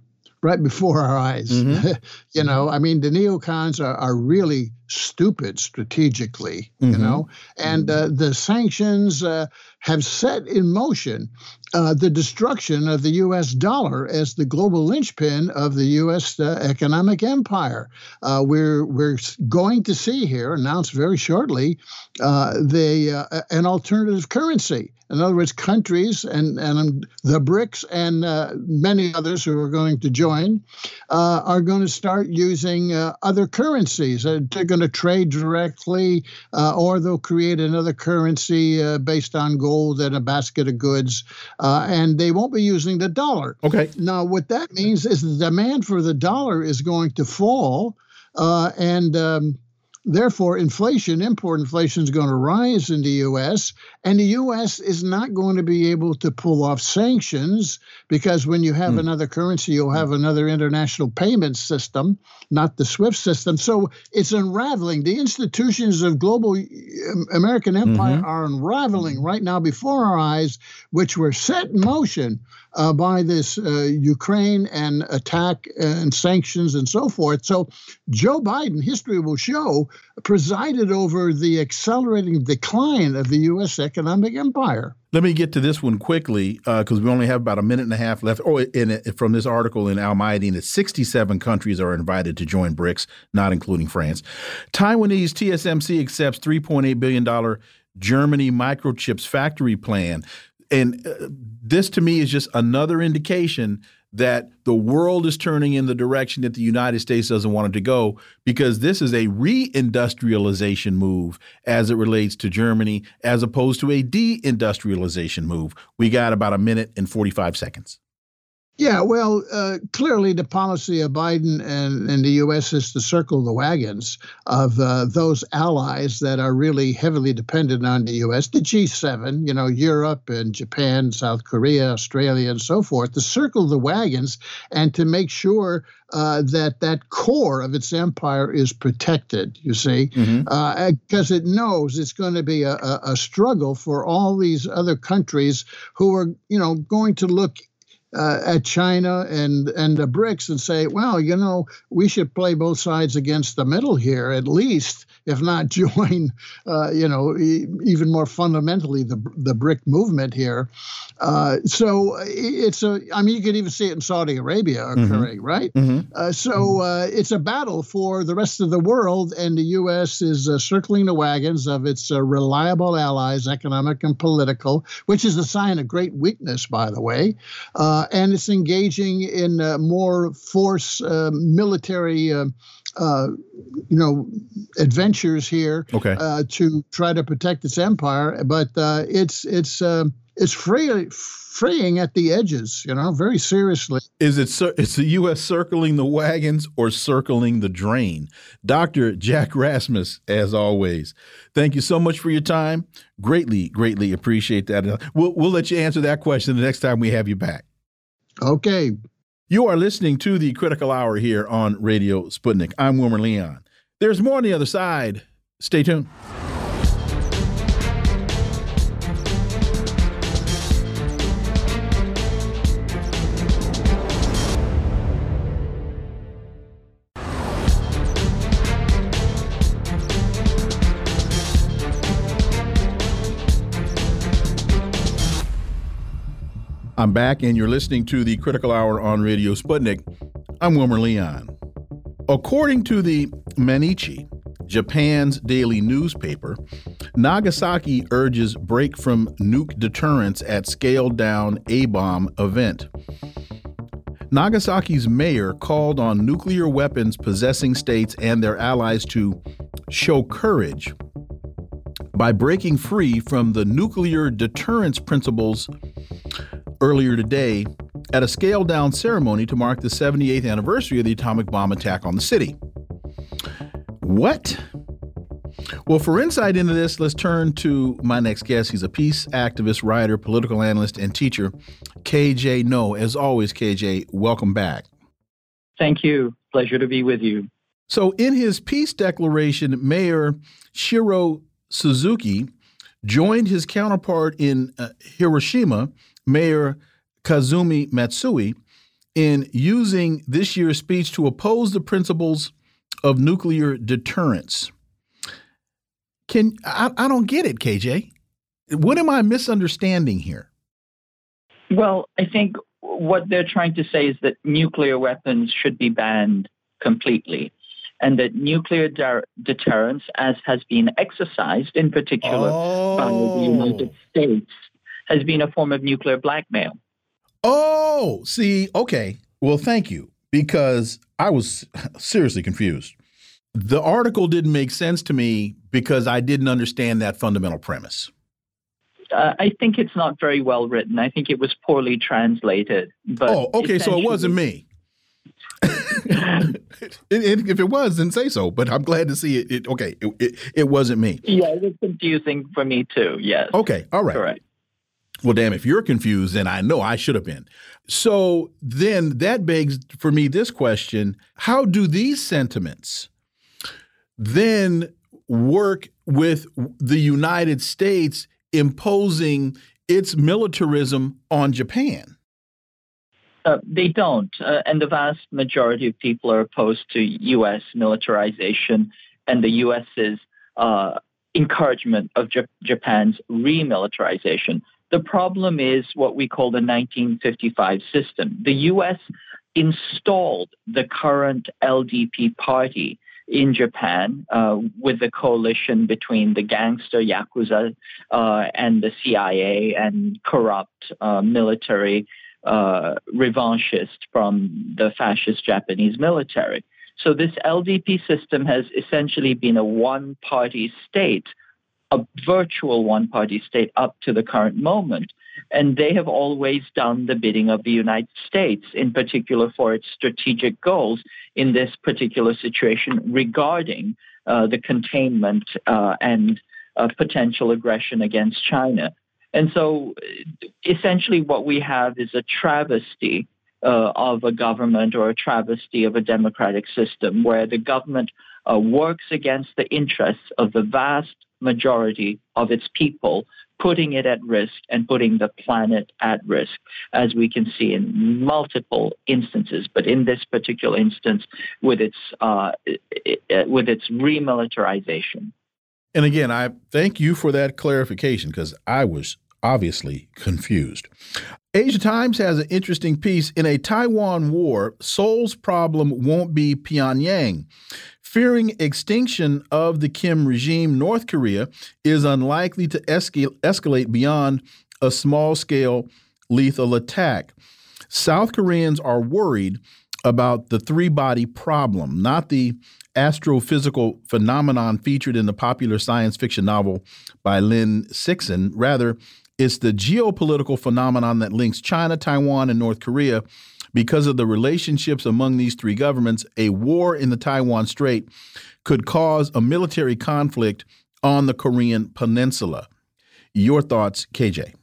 Speaker 7: right before our eyes. Mm -hmm. you know, I mean, the neocons are, are really stupid strategically, mm -hmm. you mm-hmm. know, and uh, the sanctions uh, have set in motion uh, the destruction of the U.S. dollar as the global linchpin of the U.S. Uh, economic empire. Uh, we're we're going to see here announced very shortly uh, the uh, an alternative currency. In other words, countries and and the BRICS and uh, many others who are going to join are going to start using other currencies. they're going to trade directly, or they'll create another currency based on gold and a basket of goods uh, and they won't be using the dollar.
Speaker 1: Okay.
Speaker 7: Now, what that means is the demand for the dollar is going to fall, uh, and um, Therefore, inflation, import inflation, is going to rise in the U.S., and the U.S. is not going to be able to pull off sanctions because when you have mm. another currency, you'll have another international payment system, not the SWIFT system. So it's unraveling. The institutions of global um, American empire mm-hmm. are unraveling right now before our eyes, which were set in motion uh, by this uh, Ukraine and attack and sanctions and so forth. So Joe Biden, history will show, presided over the accelerating decline of the U.S. economic empire.
Speaker 1: Let me get to this one quickly because uh, we only have about a minute and a half left. Oh, in, from this article in Al Mayadeen, that 67 countries are invited to join BRICS, not including France. Taiwanese TSMC accepts $3.8 billion Germany microchips factory plan and uh, this to me is just another indication that the world is turning in the direction that the United States doesn't want it to go because this is a reindustrialization move as it relates to Germany as opposed to a deindustrialization move. We got about a minute and 45 seconds.
Speaker 7: Yeah, well, uh, clearly the policy of Biden and, and the U.S. is to circle the wagons of uh, those allies that are really heavily dependent on the U.S., the G7, you know, Europe and Japan, South Korea, Australia, and so forth, to circle the wagons and to make sure uh, that that core of its empire is protected, you see, because mm-hmm. uh, it knows it's going to be a, a, a struggle for all these other countries who are, you know, going to look uh, at China and and the BRICS and say, well, you know, we should play both sides against the middle here at least, if not join, uh, you know, e- even more fundamentally the the BRIC movement here. Uh, so it's a, I mean, you could even see it in Saudi Arabia mm-hmm. occurring, mm-hmm. right? Mm-hmm. Uh, so uh, it's a battle for the rest of the world, and the U.S. is uh, circling the wagons of its reliable allies, economic and political, which is a sign of great weakness, by the way. Uh, and it's engaging in uh, more force uh, military. Uh, you know, adventures here
Speaker 1: okay.
Speaker 7: uh, to try to protect its empire, but uh, it's it's it's free, freeing at the edges, you know, very seriously.
Speaker 1: Is it is the U.S. circling the wagons or circling the drain? Dr. Jack Rasmus, as always, thank you so much for your time. Greatly, greatly appreciate that. We'll, we'll let you answer that question the next time we have you back.
Speaker 7: Okay.
Speaker 1: You are listening to the Critical Hour here on Radio Sputnik. I'm Wilmer Leon. There's more on the other side. Stay tuned. I'm back, and you're listening to the Critical Hour on Radio Sputnik. I'm Wilmer Leon. According to the Mainichi, Japan's daily newspaper, Nagasaki urges break from nuke deterrence at scaled down A bomb event. Nagasaki's mayor called on nuclear weapons possessing states and their allies to show courage by breaking free from the nuclear deterrence principles earlier today at a scaled down ceremony to mark the 78th anniversary of the atomic bomb attack on the city. What? Well, for insight into this, let's turn to my next guest. He's a peace activist, writer, political analyst, and teacher, KJ Noh. As always, KJ, welcome back.
Speaker 8: Thank you. Pleasure to be with you.
Speaker 1: So, in his peace declaration, Mayor Shiro Suzuki joined his counterpart in uh, Hiroshima Mayor Kazumi Matsui in using this year's speech to oppose the principles of nuclear deterrence. Can I, I don't get it, KJ. What am I misunderstanding here?
Speaker 8: Well, I think what they're trying to say is that nuclear weapons should be banned completely and that nuclear de deterrence, as has been exercised in particular oh. by the oh. United States, has being a form of nuclear blackmail.
Speaker 1: Oh, see, okay. Well, thank you, because I was seriously confused. The article didn't make sense to me because I didn't understand that fundamental premise.
Speaker 8: Uh, I think it's not very well written. I think it was poorly translated. But
Speaker 1: oh, okay, so it wasn't me. if it was, then say so. But I'm glad to see it. it okay, it, it, it, wasn't me.
Speaker 8: Yeah, it was confusing for me too. Yes.
Speaker 1: Okay. All right.
Speaker 8: Correct.
Speaker 1: Well, damn, if you're confused, then I know I should have been. So then that begs for me this question How do these sentiments then work with the United States imposing its militarism on Japan?
Speaker 8: Uh, they don't. Uh, and the vast majority of people are opposed to U.S. militarization and the U.S.'s uh, encouragement of J Japan's remilitarization. The problem is what we call the 1955 system. The US installed the current LDP party in Japan uh, with the coalition between the gangster Yakuza uh, and the CIA and corrupt uh, military uh, revanchist from the fascist Japanese military. So this LDP system has essentially been a one party state a virtual one party state up to the current moment. And they have always done the bidding of the United States, in particular for its strategic goals in this particular situation regarding uh, the containment uh, and uh, potential aggression against China. And so essentially, what we have is a travesty uh, of a government or a travesty of a democratic system where the government uh, works against the interests of the vast majority of its people, putting it at risk and putting the planet at risk, as we can see in multiple instances. But in this particular instance, with its uh, with its remilitarization.
Speaker 1: And again, I thank you for that clarification because I was obviously confused. Asia Times has an interesting piece in a Taiwan war. Seoul's problem won't be Pyongyang. Fearing extinction of the Kim regime, North Korea is unlikely to escalate beyond a small scale lethal attack. South Koreans are worried about the three body problem, not the astrophysical phenomenon featured in the popular science fiction novel by Lynn Sixon. Rather, It's the geopolitical phenomenon that links China, Taiwan, and North Korea. Because of the relationships among these three governments, a war in the Taiwan Strait could cause a military conflict on the Korean Peninsula. Your thoughts, KJ?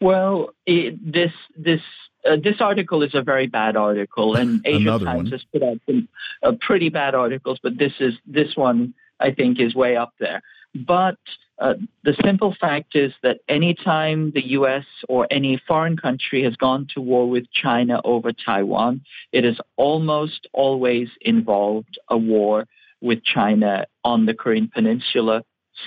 Speaker 8: Well, it, this this uh, this article is a very bad article, and Asia Times has put out some uh, pretty bad articles, but this is this one I think is way up there. But uh, the simple fact is that anytime the U.S. or any foreign country has gone to war with China over Taiwan, it has almost always involved a war with China on the Korean Peninsula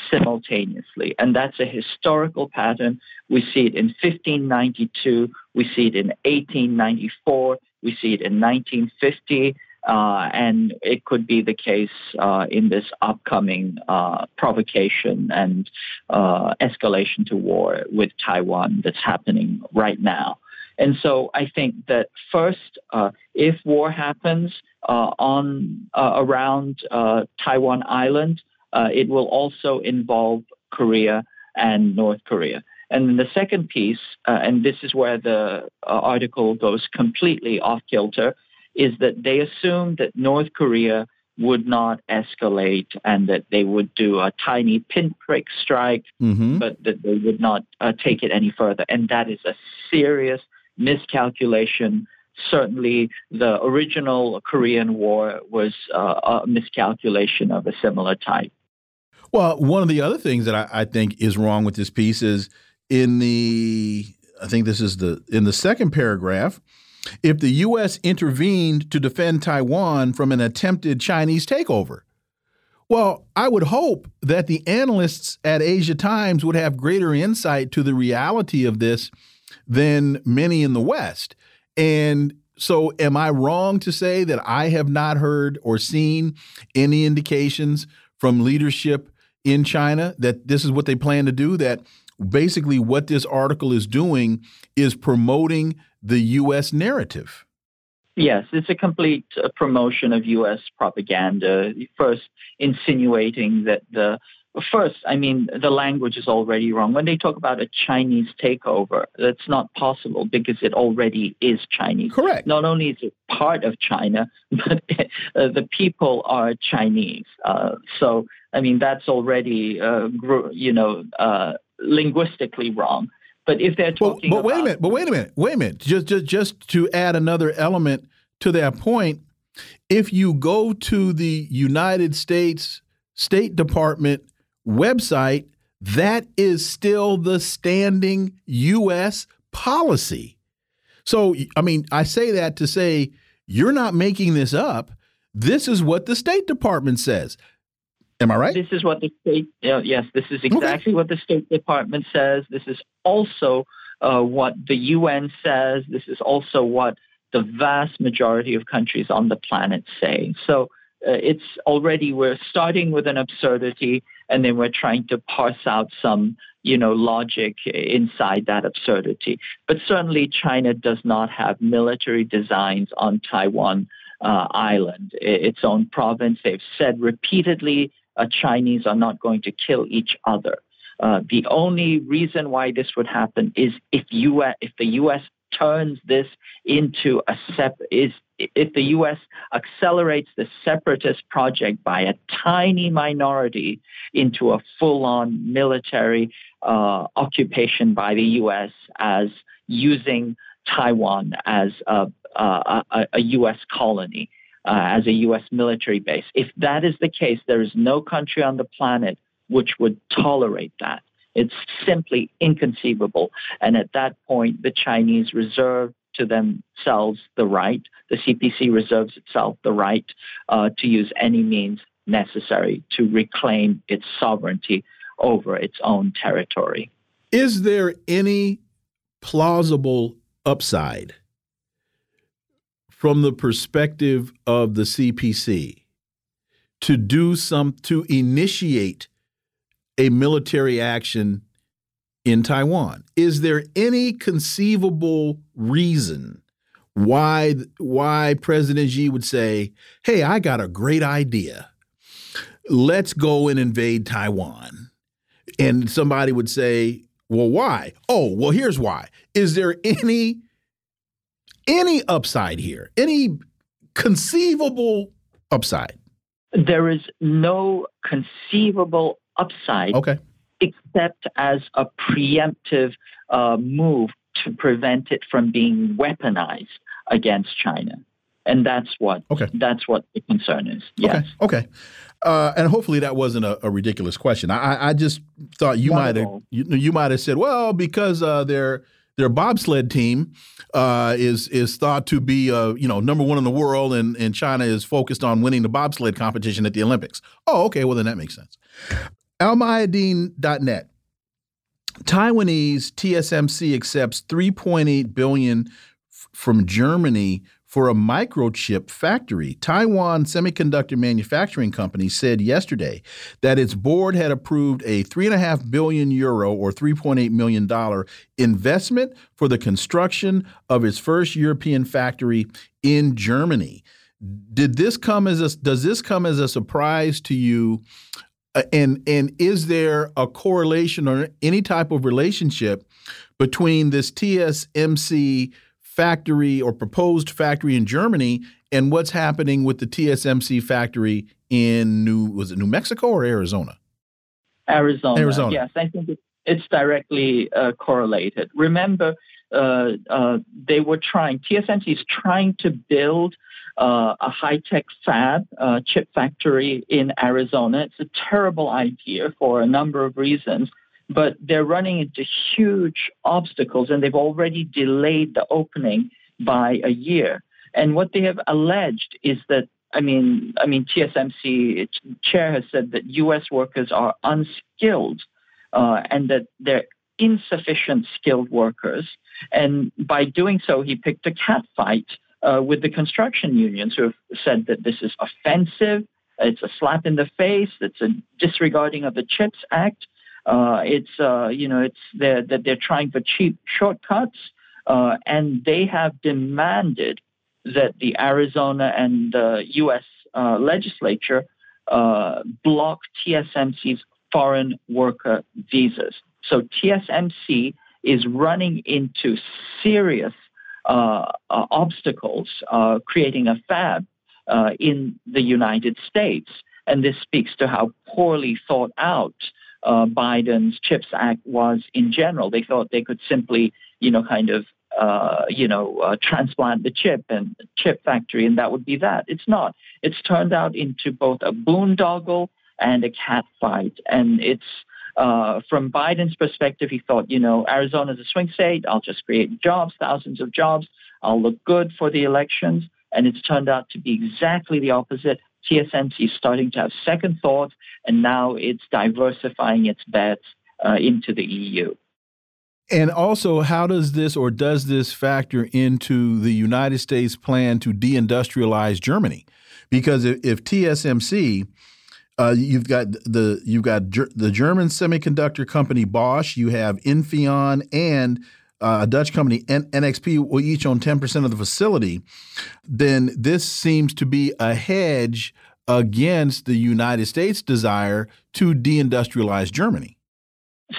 Speaker 8: simultaneously. And that's a historical pattern. We see it in 1592, we see it in 1894, we see it in 1950. Uh, and it could be the case uh, in this upcoming uh, provocation and uh, escalation to war with Taiwan that's happening right now. And so I think that first, uh, if war happens uh, on around Taiwan Island, it will also involve Korea and North Korea. And the second piece, and this is where the article goes completely off kilter, is that they assumed that North Korea would not escalate and that they would do a tiny pinprick strike, mm-hmm. but that they would not uh, take it any further. And that is a serious miscalculation certainly the original Korean War was uh, a miscalculation of a similar type.
Speaker 1: Well, one of the other things that I, I, think is wrong with this piece is in the I think this is the in the second paragraph. If the U.S. intervened to defend Taiwan from an attempted Chinese takeover, well, I would hope that the analysts at Asia Times would have greater insight to the reality of this than many in the West. And so, am I wrong to say that I have not heard or seen any indications from leadership in China that this is what they plan to do? That basically what this article is doing is promoting the U.S. narrative.
Speaker 8: Yes, it's a complete uh, promotion of U.S. propaganda. First, insinuating that the First, I mean, the language is already wrong. When they talk about a Chinese takeover, that's not possible because it already is Chinese.
Speaker 1: Correct.
Speaker 8: Not only is it part of China, but uh, the people are Chinese. Uh, so, I mean, that's already, uh, you know, uh, linguistically wrong. But if they're talking,
Speaker 1: but, but wait a minute, but wait a minute, wait a minute. Just, just, just to add another element to that point, if you go to the United States State Department website, that is still the standing U.S. policy. So, I mean, I say that to say you're not making this up. This is what the State Department says. Am I right?
Speaker 8: This is what the state. Uh, yes, this is exactly okay. what the State Department says. This is also uh, what the UN says. This is also what the vast majority of countries on the planet say. So uh, it's already we're starting with an absurdity and then we're trying to parse out some you know logic inside that absurdity but certainly china does not have military designs on taiwan uh, island its own province they've said repeatedly chinese are not going to kill each other uh, the only reason why this would happen is if US, if the U.S. turns this into a sep- is if the U.S. accelerates the separatist project by a tiny minority into a full-on military uh, occupation by the U.S. as using Taiwan as a, a, a U.S. colony, uh, as a U.S. military base. If that is the case, there is no country on the planet which would tolerate that. It's simply inconceivable. And at that point, the Chinese reserve to themselves the right, the CPC reserves itself the right uh, to use any means necessary to reclaim its sovereignty over its own territory.
Speaker 1: Is there any plausible upside from the perspective of the CPC to do some to initiate a military action in Taiwan. Is there any conceivable reason why why President Xi would say, "Hey, I got a great idea. Let's go and invade Taiwan." And somebody would say, Well, why? Oh, well, here's why. Is there any any upside here? Any conceivable upside?
Speaker 8: There is no conceivable upside.
Speaker 1: Okay.
Speaker 8: Except as a preemptive uh, move to prevent it from being weaponized against China. And that's what
Speaker 1: okay.
Speaker 8: that's what the concern is. Yes.
Speaker 1: Okay. Okay. Uh, and hopefully that wasn't a, a ridiculous question. I, I, just thought you might have you, you might have said, well, because uh, their their bobsled team uh, is is thought to be uh, you know number one in the world, and and China is focused on winning the bobsled competition at the Olympics. Oh, okay. Well, then that makes sense. Almayadeen.net. Taiwanese TSMC accepts 3.8 billion from Germany for a microchip factory. Taiwan Semiconductor Manufacturing Company said yesterday that its board had approved a 3.5 billion euro or $3.8 million investment for the construction of its first European factory in Germany. Did this come as a, does this come as a surprise to you? Uh, and and is there a correlation or any type of relationship between this TSMC factory or proposed factory in Germany and what's happening with the TSMC factory in New was it New Mexico or Arizona?
Speaker 8: Arizona.
Speaker 1: Arizona.
Speaker 8: Yes, I think it's directly uh, correlated. Remember, uh, uh, they were trying. TSMC is trying to build uh, a high tech fab, uh, chip factory in Arizona. It's a terrible idea for a number of reasons but they're running into huge obstacles and they've already delayed the opening by a year. And what they have alleged is that I mean, I mean, TSMC chair has said that U.S. workers are unskilled uh, and that they're insufficient skilled workers. And by doing so, he picked a catfight uh, with the construction unions who have said that this is offensive, it's a slap in the face, it's a disregarding of the CHIPS Act, uh, it's uh, you know it's they're, that they're trying for cheap shortcuts, uh, and they have demanded that the Arizona and the U.S. Uh, legislature uh, block TSMC's foreign worker visas. So TSMC is running into serious uh, obstacles, creating a fab in the United States. And this speaks to how poorly thought out uh, Biden's CHIPS Act was in general. They thought they could simply, you know, kind of, uh, you know, uh, transplant the chip and chip factory, and that would be that. It's not. It's turned out into both a boondoggle and a catfight, and it's. Uh, from Biden's perspective, he thought, you know, Arizona's a swing state. I'll just create jobs, thousands of jobs. I'll look good for the elections. And it's turned out to be exactly the opposite. TSMC is starting to have second thoughts, and now it's diversifying its bets uh, into the EU.
Speaker 1: And also, how does this or does this factor into the United States plan to deindustrialize Germany? Because if, if TSMC, uh, you've got the you've got Ger the German semiconductor company Bosch, you have Infineon, and uh, a Dutch company, N NXP, will each own 10% of the facility, then this seems to be a hedge against the United States' desire to deindustrialize Germany.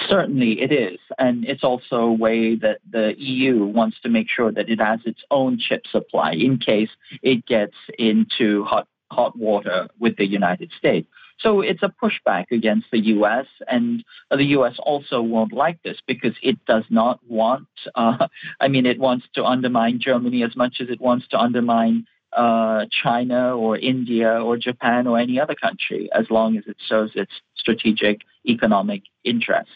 Speaker 8: Certainly it is. And it's also a way that the EU wants to make sure that it has its own chip supply in case it gets into hot, hot water with the United States. So it's a pushback against the U.S. and the U.S. also won't like this because it does not want. Uh, I mean, it wants to undermine Germany as much as it wants to undermine uh, China or India or Japan or any other country, as long as it serves its strategic economic interests.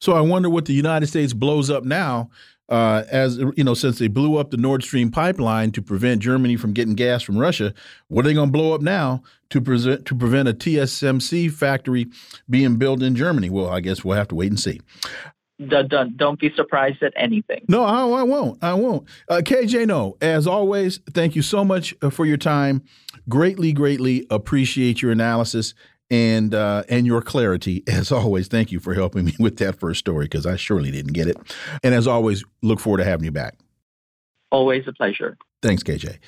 Speaker 1: So I wonder what the United States blows up now uh, as you know, since they blew up the Nord Stream pipeline to prevent Germany from getting gas from Russia, what are they going to blow up now to present to prevent a TSMC factory being built in Germany? Well, I guess we'll have to wait and see.
Speaker 8: Don't, don't be surprised at anything.
Speaker 1: No, I, I won't. I won't. Uh, KJ Noh. As always, thank you so much uh, for your time. Greatly, greatly appreciate your analysis and uh, and your clarity as always. Thank you for helping me with that first story because I surely didn't get it. And as always, look forward to having you back.
Speaker 8: Always a pleasure.
Speaker 1: Thanks, KJ.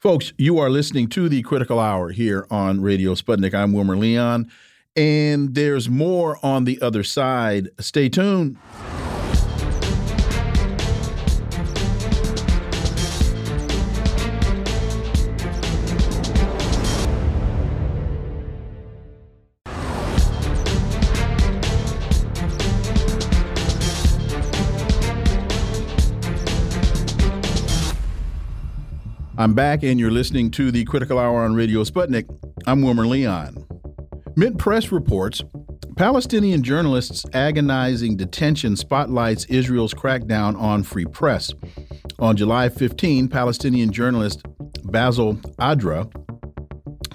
Speaker 1: Folks, you are listening to the Critical Hour here on Radio Sputnik. I'm Wilmer Leon, and there's more on the other side. Stay tuned. I'm back, and you're listening to the Critical Hour on Radio Sputnik. I'm Wilmer Leon. Mint Press reports Palestinian journalists' agonizing detention spotlights Israel's crackdown on free press. On July 15, Palestinian journalist Basel Adra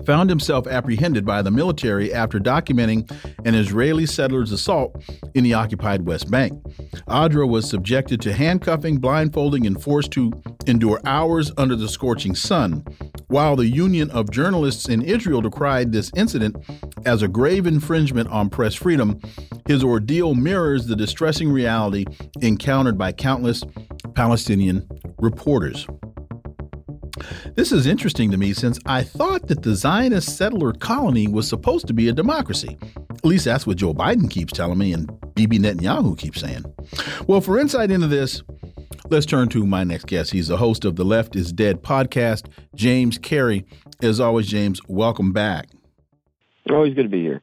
Speaker 1: found himself apprehended by the military after documenting an Israeli settler's assault in the occupied West Bank. Adra was subjected to handcuffing, blindfolding, and forced to endure hours under the scorching sun. While the Union of Journalists in Israel decried this incident as a grave infringement on press freedom, his ordeal mirrors the distressing reality encountered by countless Palestinian reporters. This is interesting to me since I thought that the Zionist settler colony was supposed to be a democracy. At least that's what Joe Biden keeps telling me and Bibi Netanyahu keeps saying. Well, for insight into this, let's turn to my next guest. He's the host of the Left is Dead podcast, James Carey. As always, James, welcome back.
Speaker 9: Always good to be here.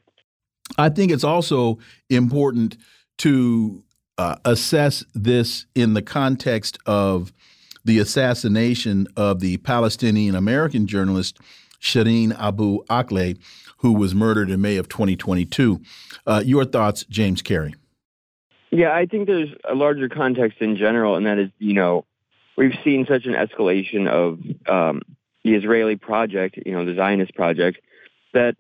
Speaker 1: I think it's also important to uh, assess this in the context of the assassination of the Palestinian American journalist Shireen Abu Akleh, who was murdered in May of 2022. Uh, your thoughts, James Carey?
Speaker 9: Yeah, I think there's a larger context in general, and that is, you know, we've seen such an escalation of um, the Israeli project, you know, the Zionist project, that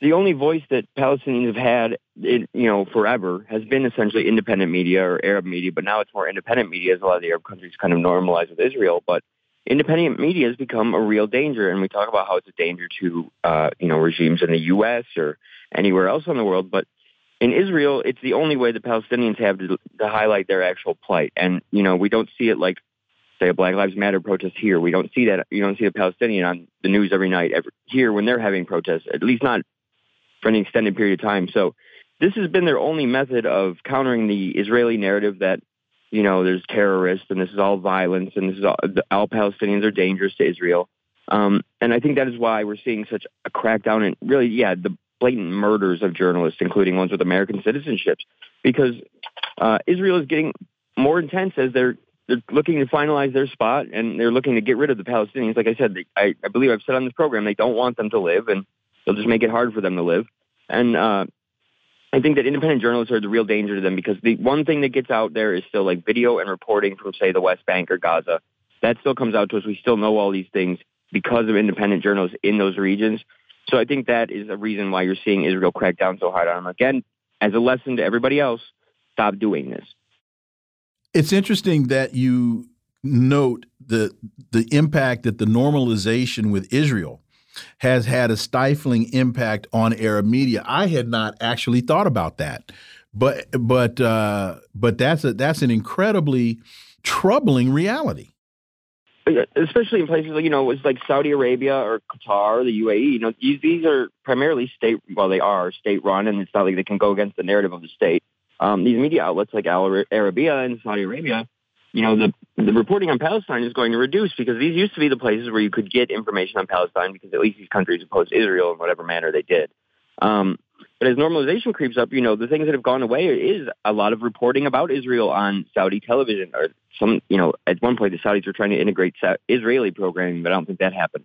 Speaker 9: the only voice that Palestinians have had, in, you know, forever has been essentially independent media or Arab media, but now it's more independent media as a lot of the Arab countries kind of normalize with Israel. But independent media has become a real danger, and we talk about how it's a danger to, uh, you know, regimes in the U.S. or anywhere else in the world. But in Israel, it's the only way the Palestinians have to, to highlight their actual plight, and you know, we don't see it like say a Black Lives Matter protest here. We don't see that. You don't see a Palestinian on the news every night every, here when they're having protests. At least not for any extended period of time. So this has been their only method of countering the Israeli narrative that you know there's terrorists and this is all violence and this is all, all Palestinians are dangerous to Israel. Um, and I think that is why we're seeing such a crackdown and really, yeah, the blatant murders of journalists, including ones with American citizenships, because uh, Israel is getting more intense as they're they're looking to finalize their spot and they're looking to get rid of the Palestinians. Like I said, they, I, I believe I've said on this program, they don't want them to live and they'll just make it hard for them to live. And uh, I think that independent journalists are the real danger to them because the one thing that gets out there is still like video and reporting from, say, the West Bank or Gaza. That still comes out to us. We still know all these things because of independent journalists in those regions. So I think that is a reason why you're seeing Israel crack down so hard on them. Again, as a lesson to everybody else, stop doing this.
Speaker 1: It's interesting that you note the the impact that the normalization with Israel has had a stifling impact on Arab media. I had not actually thought about that, but but uh, but that's a that's an incredibly troubling reality.
Speaker 9: Especially in places like you know, it's like Saudi Arabia or Qatar, or the UAE. You know, these these are primarily state. Well, they are state run, and it's not like they can go against the narrative of the state. Um, these media outlets like Al Arabiya and Saudi Arabia you know, the, the reporting on Palestine is going to reduce because these used to be the places where you could get information on Palestine because at least these countries opposed Israel in whatever manner they did. Um, but as normalization creeps up, you know, the things that have gone away is a lot of reporting about Israel on Saudi television or some, you know, at one point the Saudis were trying to integrate Israeli programming, but I don't think that happened.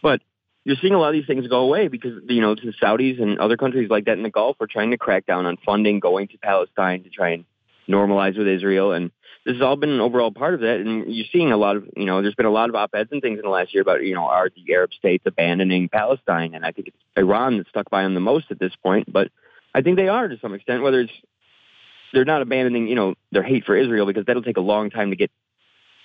Speaker 9: But you're seeing a lot of these things go away because, you know, the Saudis and other countries like that in the Gulf are trying to crack down on funding going to Palestine to try and normalize with Israel. And this has all been an overall part of that. And you're seeing a lot of, you know, there's been a lot of op-eds and things in the last year about, you know, are the Arab states abandoning Palestine? And I think it's Iran that stuck by them the most at this point. But I think they are to some extent, whether it's they're not abandoning, you know, their hate for Israel because that'll take a long time to get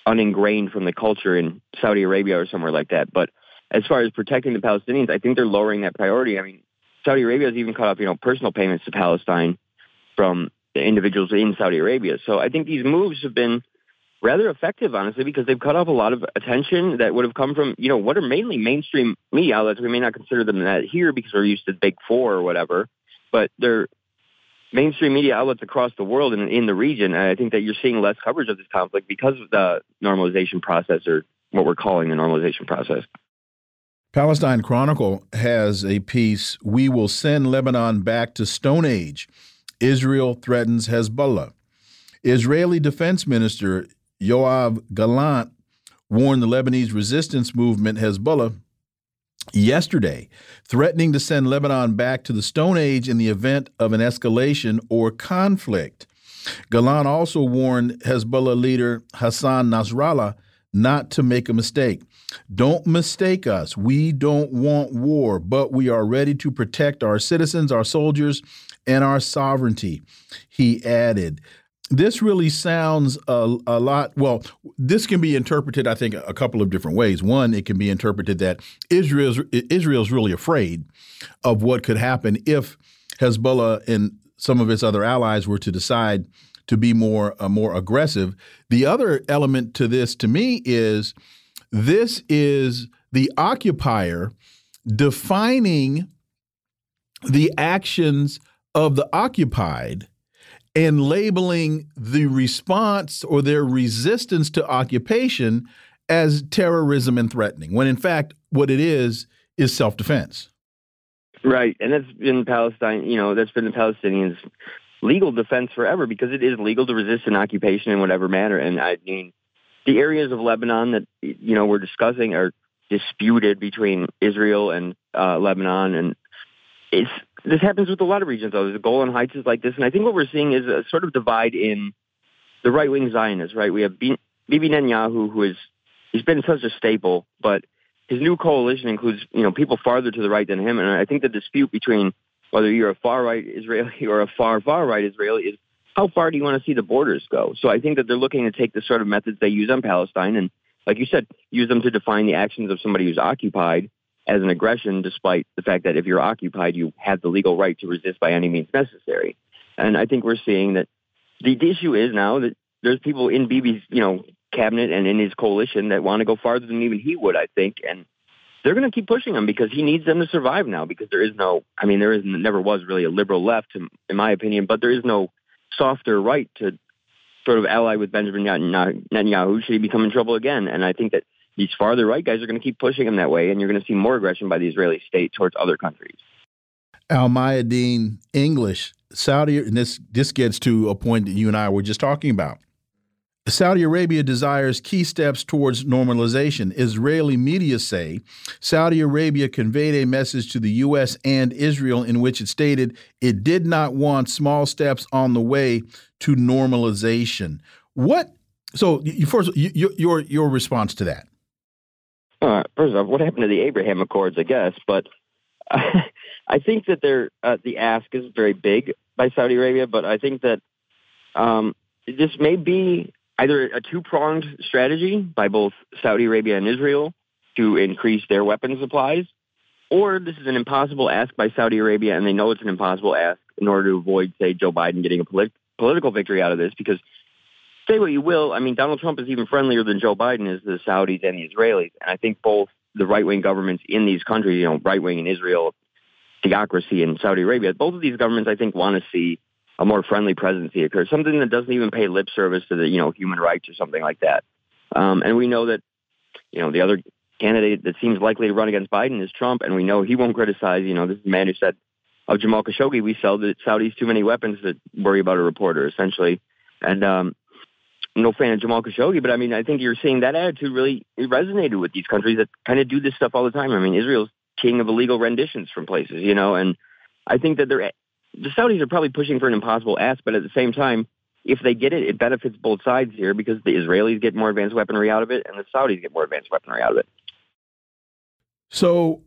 Speaker 9: uningrained from the culture in Saudi Arabia or somewhere like that. But as far as protecting the Palestinians, I think they're lowering that priority. I mean, Saudi Arabia has even cut off, you know, personal payments to Palestine from individuals in Saudi Arabia. So I think these moves have been rather effective, honestly, because they've cut off a lot of attention that would have come from, you know, what are mainly mainstream media outlets. We may not consider them that here because we're used to big four or whatever, but they're mainstream media outlets across the world and in the region. And I think that you're seeing less coverage of this conflict because of the normalization process or what we're calling the normalization process.
Speaker 1: Palestine Chronicle has a piece, We Will Send Lebanon Back to Stone Age Israel threatens Hezbollah. Israeli Defense Minister Yoav Gallant warned the Lebanese resistance movement Hezbollah yesterday, threatening to send Lebanon back to the Stone Age in the event of an escalation or conflict. Gallant also warned Hezbollah leader Hassan Nasrallah not to make a mistake. Don't mistake us. We don't want war, but we are ready to protect our citizens, our soldiers, and our sovereignty. He added, this really sounds a, a, lot. Well, this can be interpreted, I think, a couple of different ways. One, it can be interpreted that Israel's Israel's really afraid of what could happen if Hezbollah and some of its other allies were to decide to be more uh, more aggressive. The other element to this, to me, is this is the occupier defining the actions of the occupied and labeling the response or their resistance to occupation as terrorism and threatening, when in fact, what it is is self defense.
Speaker 9: Right. And that's been Palestine, you know, that's been the Palestinians' legal defense forever because it is legal to resist an occupation in whatever manner. And I mean, the areas of Lebanon that, you know, we're discussing are disputed between Israel and uh, Lebanon. And it's this happens with a lot of regions, though. The Golan Heights is like this, and I think what we're seeing is a sort of divide in the right wing Zionists. Right, we have Bibi Netanyahu, who is he's been such a staple, but his new coalition includes you know people farther to the right than him, and I think the dispute between whether you're a far right Israeli or a far far right Israeli is how far do you want to see the borders go? So I think that they're looking to take the sort of methods they use on Palestine and, like you said, use them to define the actions of somebody who's occupied as an aggression, despite the fact that if you're occupied, you have the legal right to resist by any means necessary. And I think we're seeing that the issue is now that there's people in Bibi's, you know, cabinet and in his coalition that want to go farther than even he would, I think. And they're going to keep pushing him because he needs them to survive now because there is no, I mean, there is never was really a liberal left, in, in my opinion, but there is no softer right to sort of ally with Benjamin Netanyahu should he become in trouble again. And I think that these farther right guys are going to keep pushing him that way, and you're going to see more aggression by the Israeli state towards other countries.
Speaker 1: Al Mayadeen English, Saudi, and this this gets to a point that you and I were just talking about. Saudi Arabia desires key steps towards normalization. Israeli media say Saudi Arabia conveyed a message to the U.S. and Israel in which it stated it did not want small steps on the way to normalization. What? So, you, first, you, your your response to that?
Speaker 9: Uh, first off, what happened to the Abraham Accords? I guess, but I think that they're, uh, the ask is very big by Saudi Arabia, but I think that um, this may be either a two pronged strategy by both Saudi Arabia and Israel to increase their weapons supplies, or this is an impossible ask by Saudi Arabia, and they know it's an impossible ask in order to avoid, say, Joe Biden getting a polit- political victory out of this because say what you will, I mean, Donald Trump is even friendlier than Joe Biden is the Saudis and the Israelis. And I think both the right wing governments in these countries, you know, right wing in Israel, theocracy in Saudi Arabia, both of these governments, I think, want to see a more friendly presidency occur, something that doesn't even pay lip service to the, you know, human rights or something like that. Um, and we know that, you know, the other candidate that seems likely to run against Biden is Trump, and we know he won't criticize, you know, this is a man who said of Jamal Khashoggi, we sell the Saudis too many weapons to worry about a reporter, essentially. And um, no fan of Jamal Khashoggi, but I mean, I think you're seeing that attitude really resonated with these countries that kind of do this stuff all the time. I mean, Israel's king of illegal renditions from places, you know, and I think that they're the Saudis are probably pushing for an impossible ask, but at the same time, if they get it, it benefits both sides here because the Israelis get more advanced weaponry out of it and the Saudis get more advanced weaponry out of it.
Speaker 1: So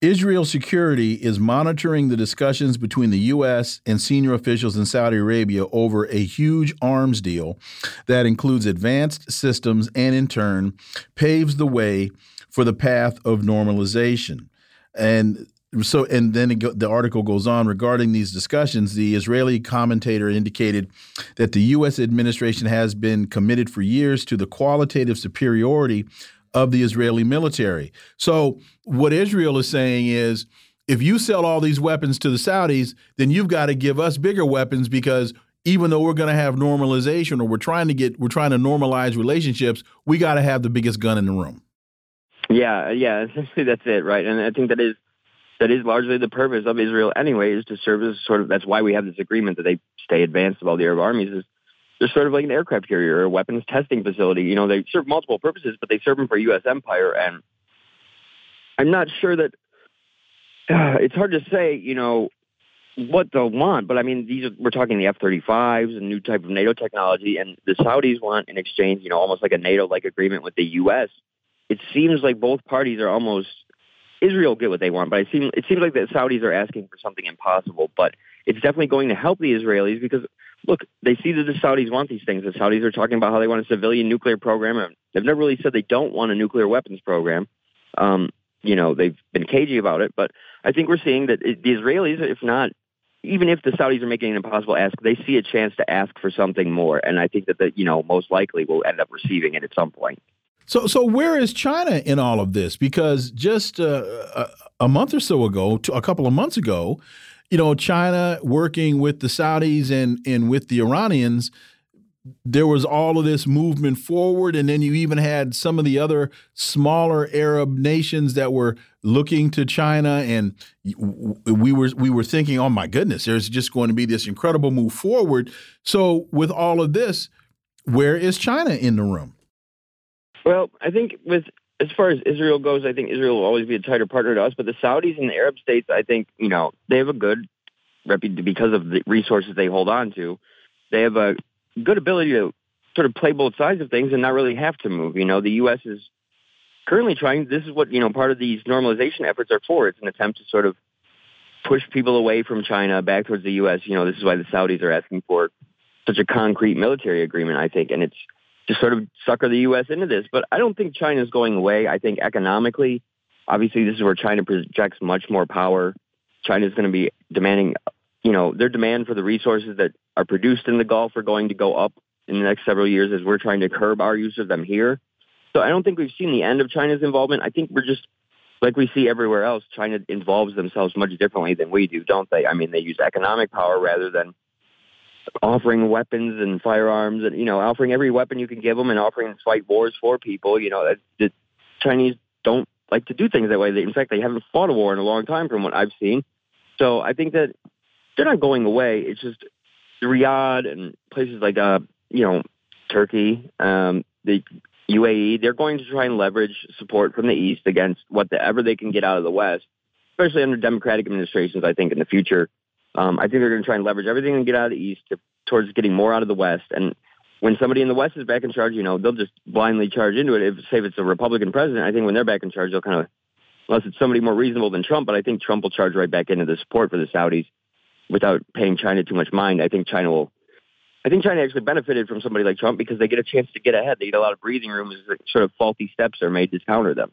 Speaker 1: Israel security is monitoring the discussions between the U.S. and senior officials in Saudi Arabia over a huge arms deal that includes advanced systems and, in turn, paves the way for the path of normalization. And so, and then go, the article goes on regarding these discussions. The Israeli commentator indicated that the U.S. administration has been committed for years to the qualitative superiority of the Israeli military. So what Israel is saying is if you sell all these weapons to the Saudis, then you've got to give us bigger weapons because even though we're going to have normalization or we're trying to get we're trying to normalize relationships, we got to have the biggest gun in the room.
Speaker 9: Yeah, yeah, essentially that's it, right? And I think that is that is largely the purpose of Israel anyway, is to serve as sort of that's why we have this agreement that they stay advanced of all the Arab armies is they're sort of like an aircraft carrier or a weapons testing facility. You know, they serve multiple purposes, but they serve them for U.S. empire. And I'm not sure that uh, it's hard to say, you know, what they'll want. But I mean, these are, we're talking the F-35s, a new type of NATO technology, and the Saudis want in exchange, you know, almost like a NATO-like agreement with the U.S. It seems like both parties are almost Israel get what they want, but it seems it seems like the Saudis are asking for something impossible. But it's definitely going to help the Israelis because look, they see that the Saudis want these things. The Saudis are talking about how they want a civilian nuclear program. They've never really said they don't want a nuclear weapons program. Um, you know, they've been cagey about it, but I think we're seeing that the Israelis, if not, even if the Saudis are making an impossible ask, they see a chance to ask for something more. And I think that, the, you know, most likely will end up receiving it at some point.
Speaker 1: So, so where is China in all of this? Because just uh, a month or so ago, a couple of months ago, you know, China working with the Saudis and and with the Iranians, there was all of this movement forward, and then you even had some of the other smaller Arab nations that were looking to China, and we were we were thinking, oh my goodness, there's just going to be this incredible move forward. So, with all of this, where is China in the room?
Speaker 9: Well, I think with as far as Israel goes, I think Israel will always be a tighter partner to us. But the Saudis and the Arab states, I think, you know, they have a good because of the resources they hold on to. They have a good ability to sort of play both sides of things and not really have to move. You know, the U.S. is currently trying. This is what you know. Part of these normalization efforts are for. It's an attempt to sort of push people away from China back towards the U.S. You know, this is why the Saudis are asking for such a concrete military agreement. I think, and it's to sort of sucker the U.S. into this. But I don't think China is going away. I think economically, obviously, this is where China projects much more power. China is going to be demanding, you know, their demand for the resources that are produced in the Gulf are going to go up in the next several years as we're trying to curb our use of them here. So I don't think we've seen the end of China's involvement. I think we're just like we see everywhere else. China involves themselves much differently than we do, don't they? I mean, they use economic power rather than offering weapons and firearms and you know offering every weapon you can give them and offering to fight wars for people you know the chinese don't like to do things that way. They, in fact they haven't fought a war in a long time from what i've seen. So i think that they're not going away. It's just riyadh and places like uh you know turkey um the uae they're going to try and leverage support from the east against whatever they can get out of the west especially under democratic administrations i think in the future um, I think they're going to try and leverage everything and get out of the East to, towards getting more out of the West. And when somebody in the West is back in charge, you know, they'll just blindly charge into it. If say if it's a Republican president, I think when they're back in charge, they'll kind of, unless it's somebody more reasonable than Trump, but I think Trump will charge right back into the support for the Saudis without paying China too much mind. I think China will. I think China actually benefited from somebody like Trump because they get a chance to get ahead. They get a lot of breathing room as sort of faulty steps are made to counter them.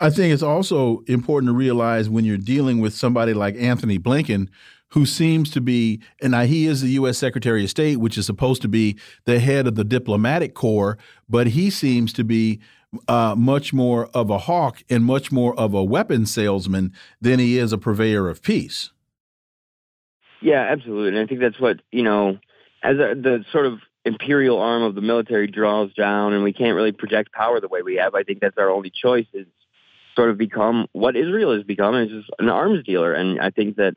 Speaker 1: I think it's also important to realize when you're dealing with somebody like Antony Blinken, who seems to be, and now he is the U.S. Secretary of State, which is supposed to be the head of the diplomatic corps, but he seems to be uh, much more of a hawk and much more of a weapon salesman than he is a purveyor of peace.
Speaker 9: Yeah, absolutely. And I think that's what, you know, as a, the sort of imperial arm of the military draws down and we can't really project power the way we have, I think that's our only choice is sort of become what Israel has become is an arms dealer. And I think that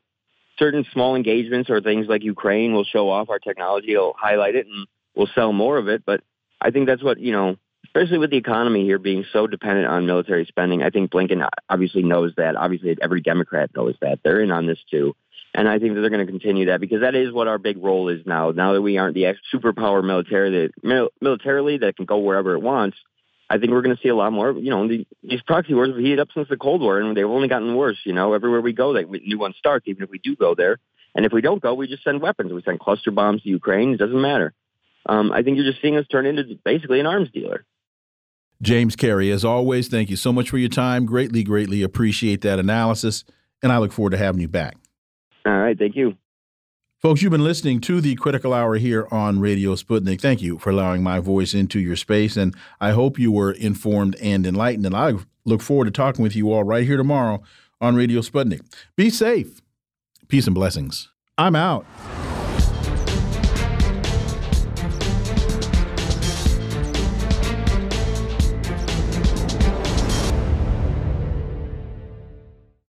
Speaker 9: certain small engagements or things like Ukraine will show off our technology, will highlight it, and we'll sell more of it. But I think that's what, you know, especially with the economy here being so dependent on military spending, I think Blinken obviously knows that. Obviously, every Democrat knows that. They're in on this too. And I think that they're going to continue that because that is what our big role is now. Now that we aren't the superpower military that, militarily that can go wherever it wants, I think we're going to see a lot more. You know, the, these proxy wars have heated up since the Cold War, and they've only gotten worse. You know, everywhere we go, that new one starts. Even if we do go there, and if we don't go, we just send weapons. We send cluster bombs to Ukraine. It doesn't matter. Um, I think you're just seeing us turn into basically an arms dealer.
Speaker 1: James Carey, as always, thank you so much for your time. Greatly, greatly appreciate that analysis, and I look forward to having you back.
Speaker 9: All right, thank you.
Speaker 1: Folks, you've been listening to the Critical Hour here on Radio Sputnik. Thank you for allowing my voice into your space, and I hope you were informed and enlightened. And I look forward to talking with you all right here tomorrow on Radio Sputnik. Be safe. Peace and blessings. I'm out.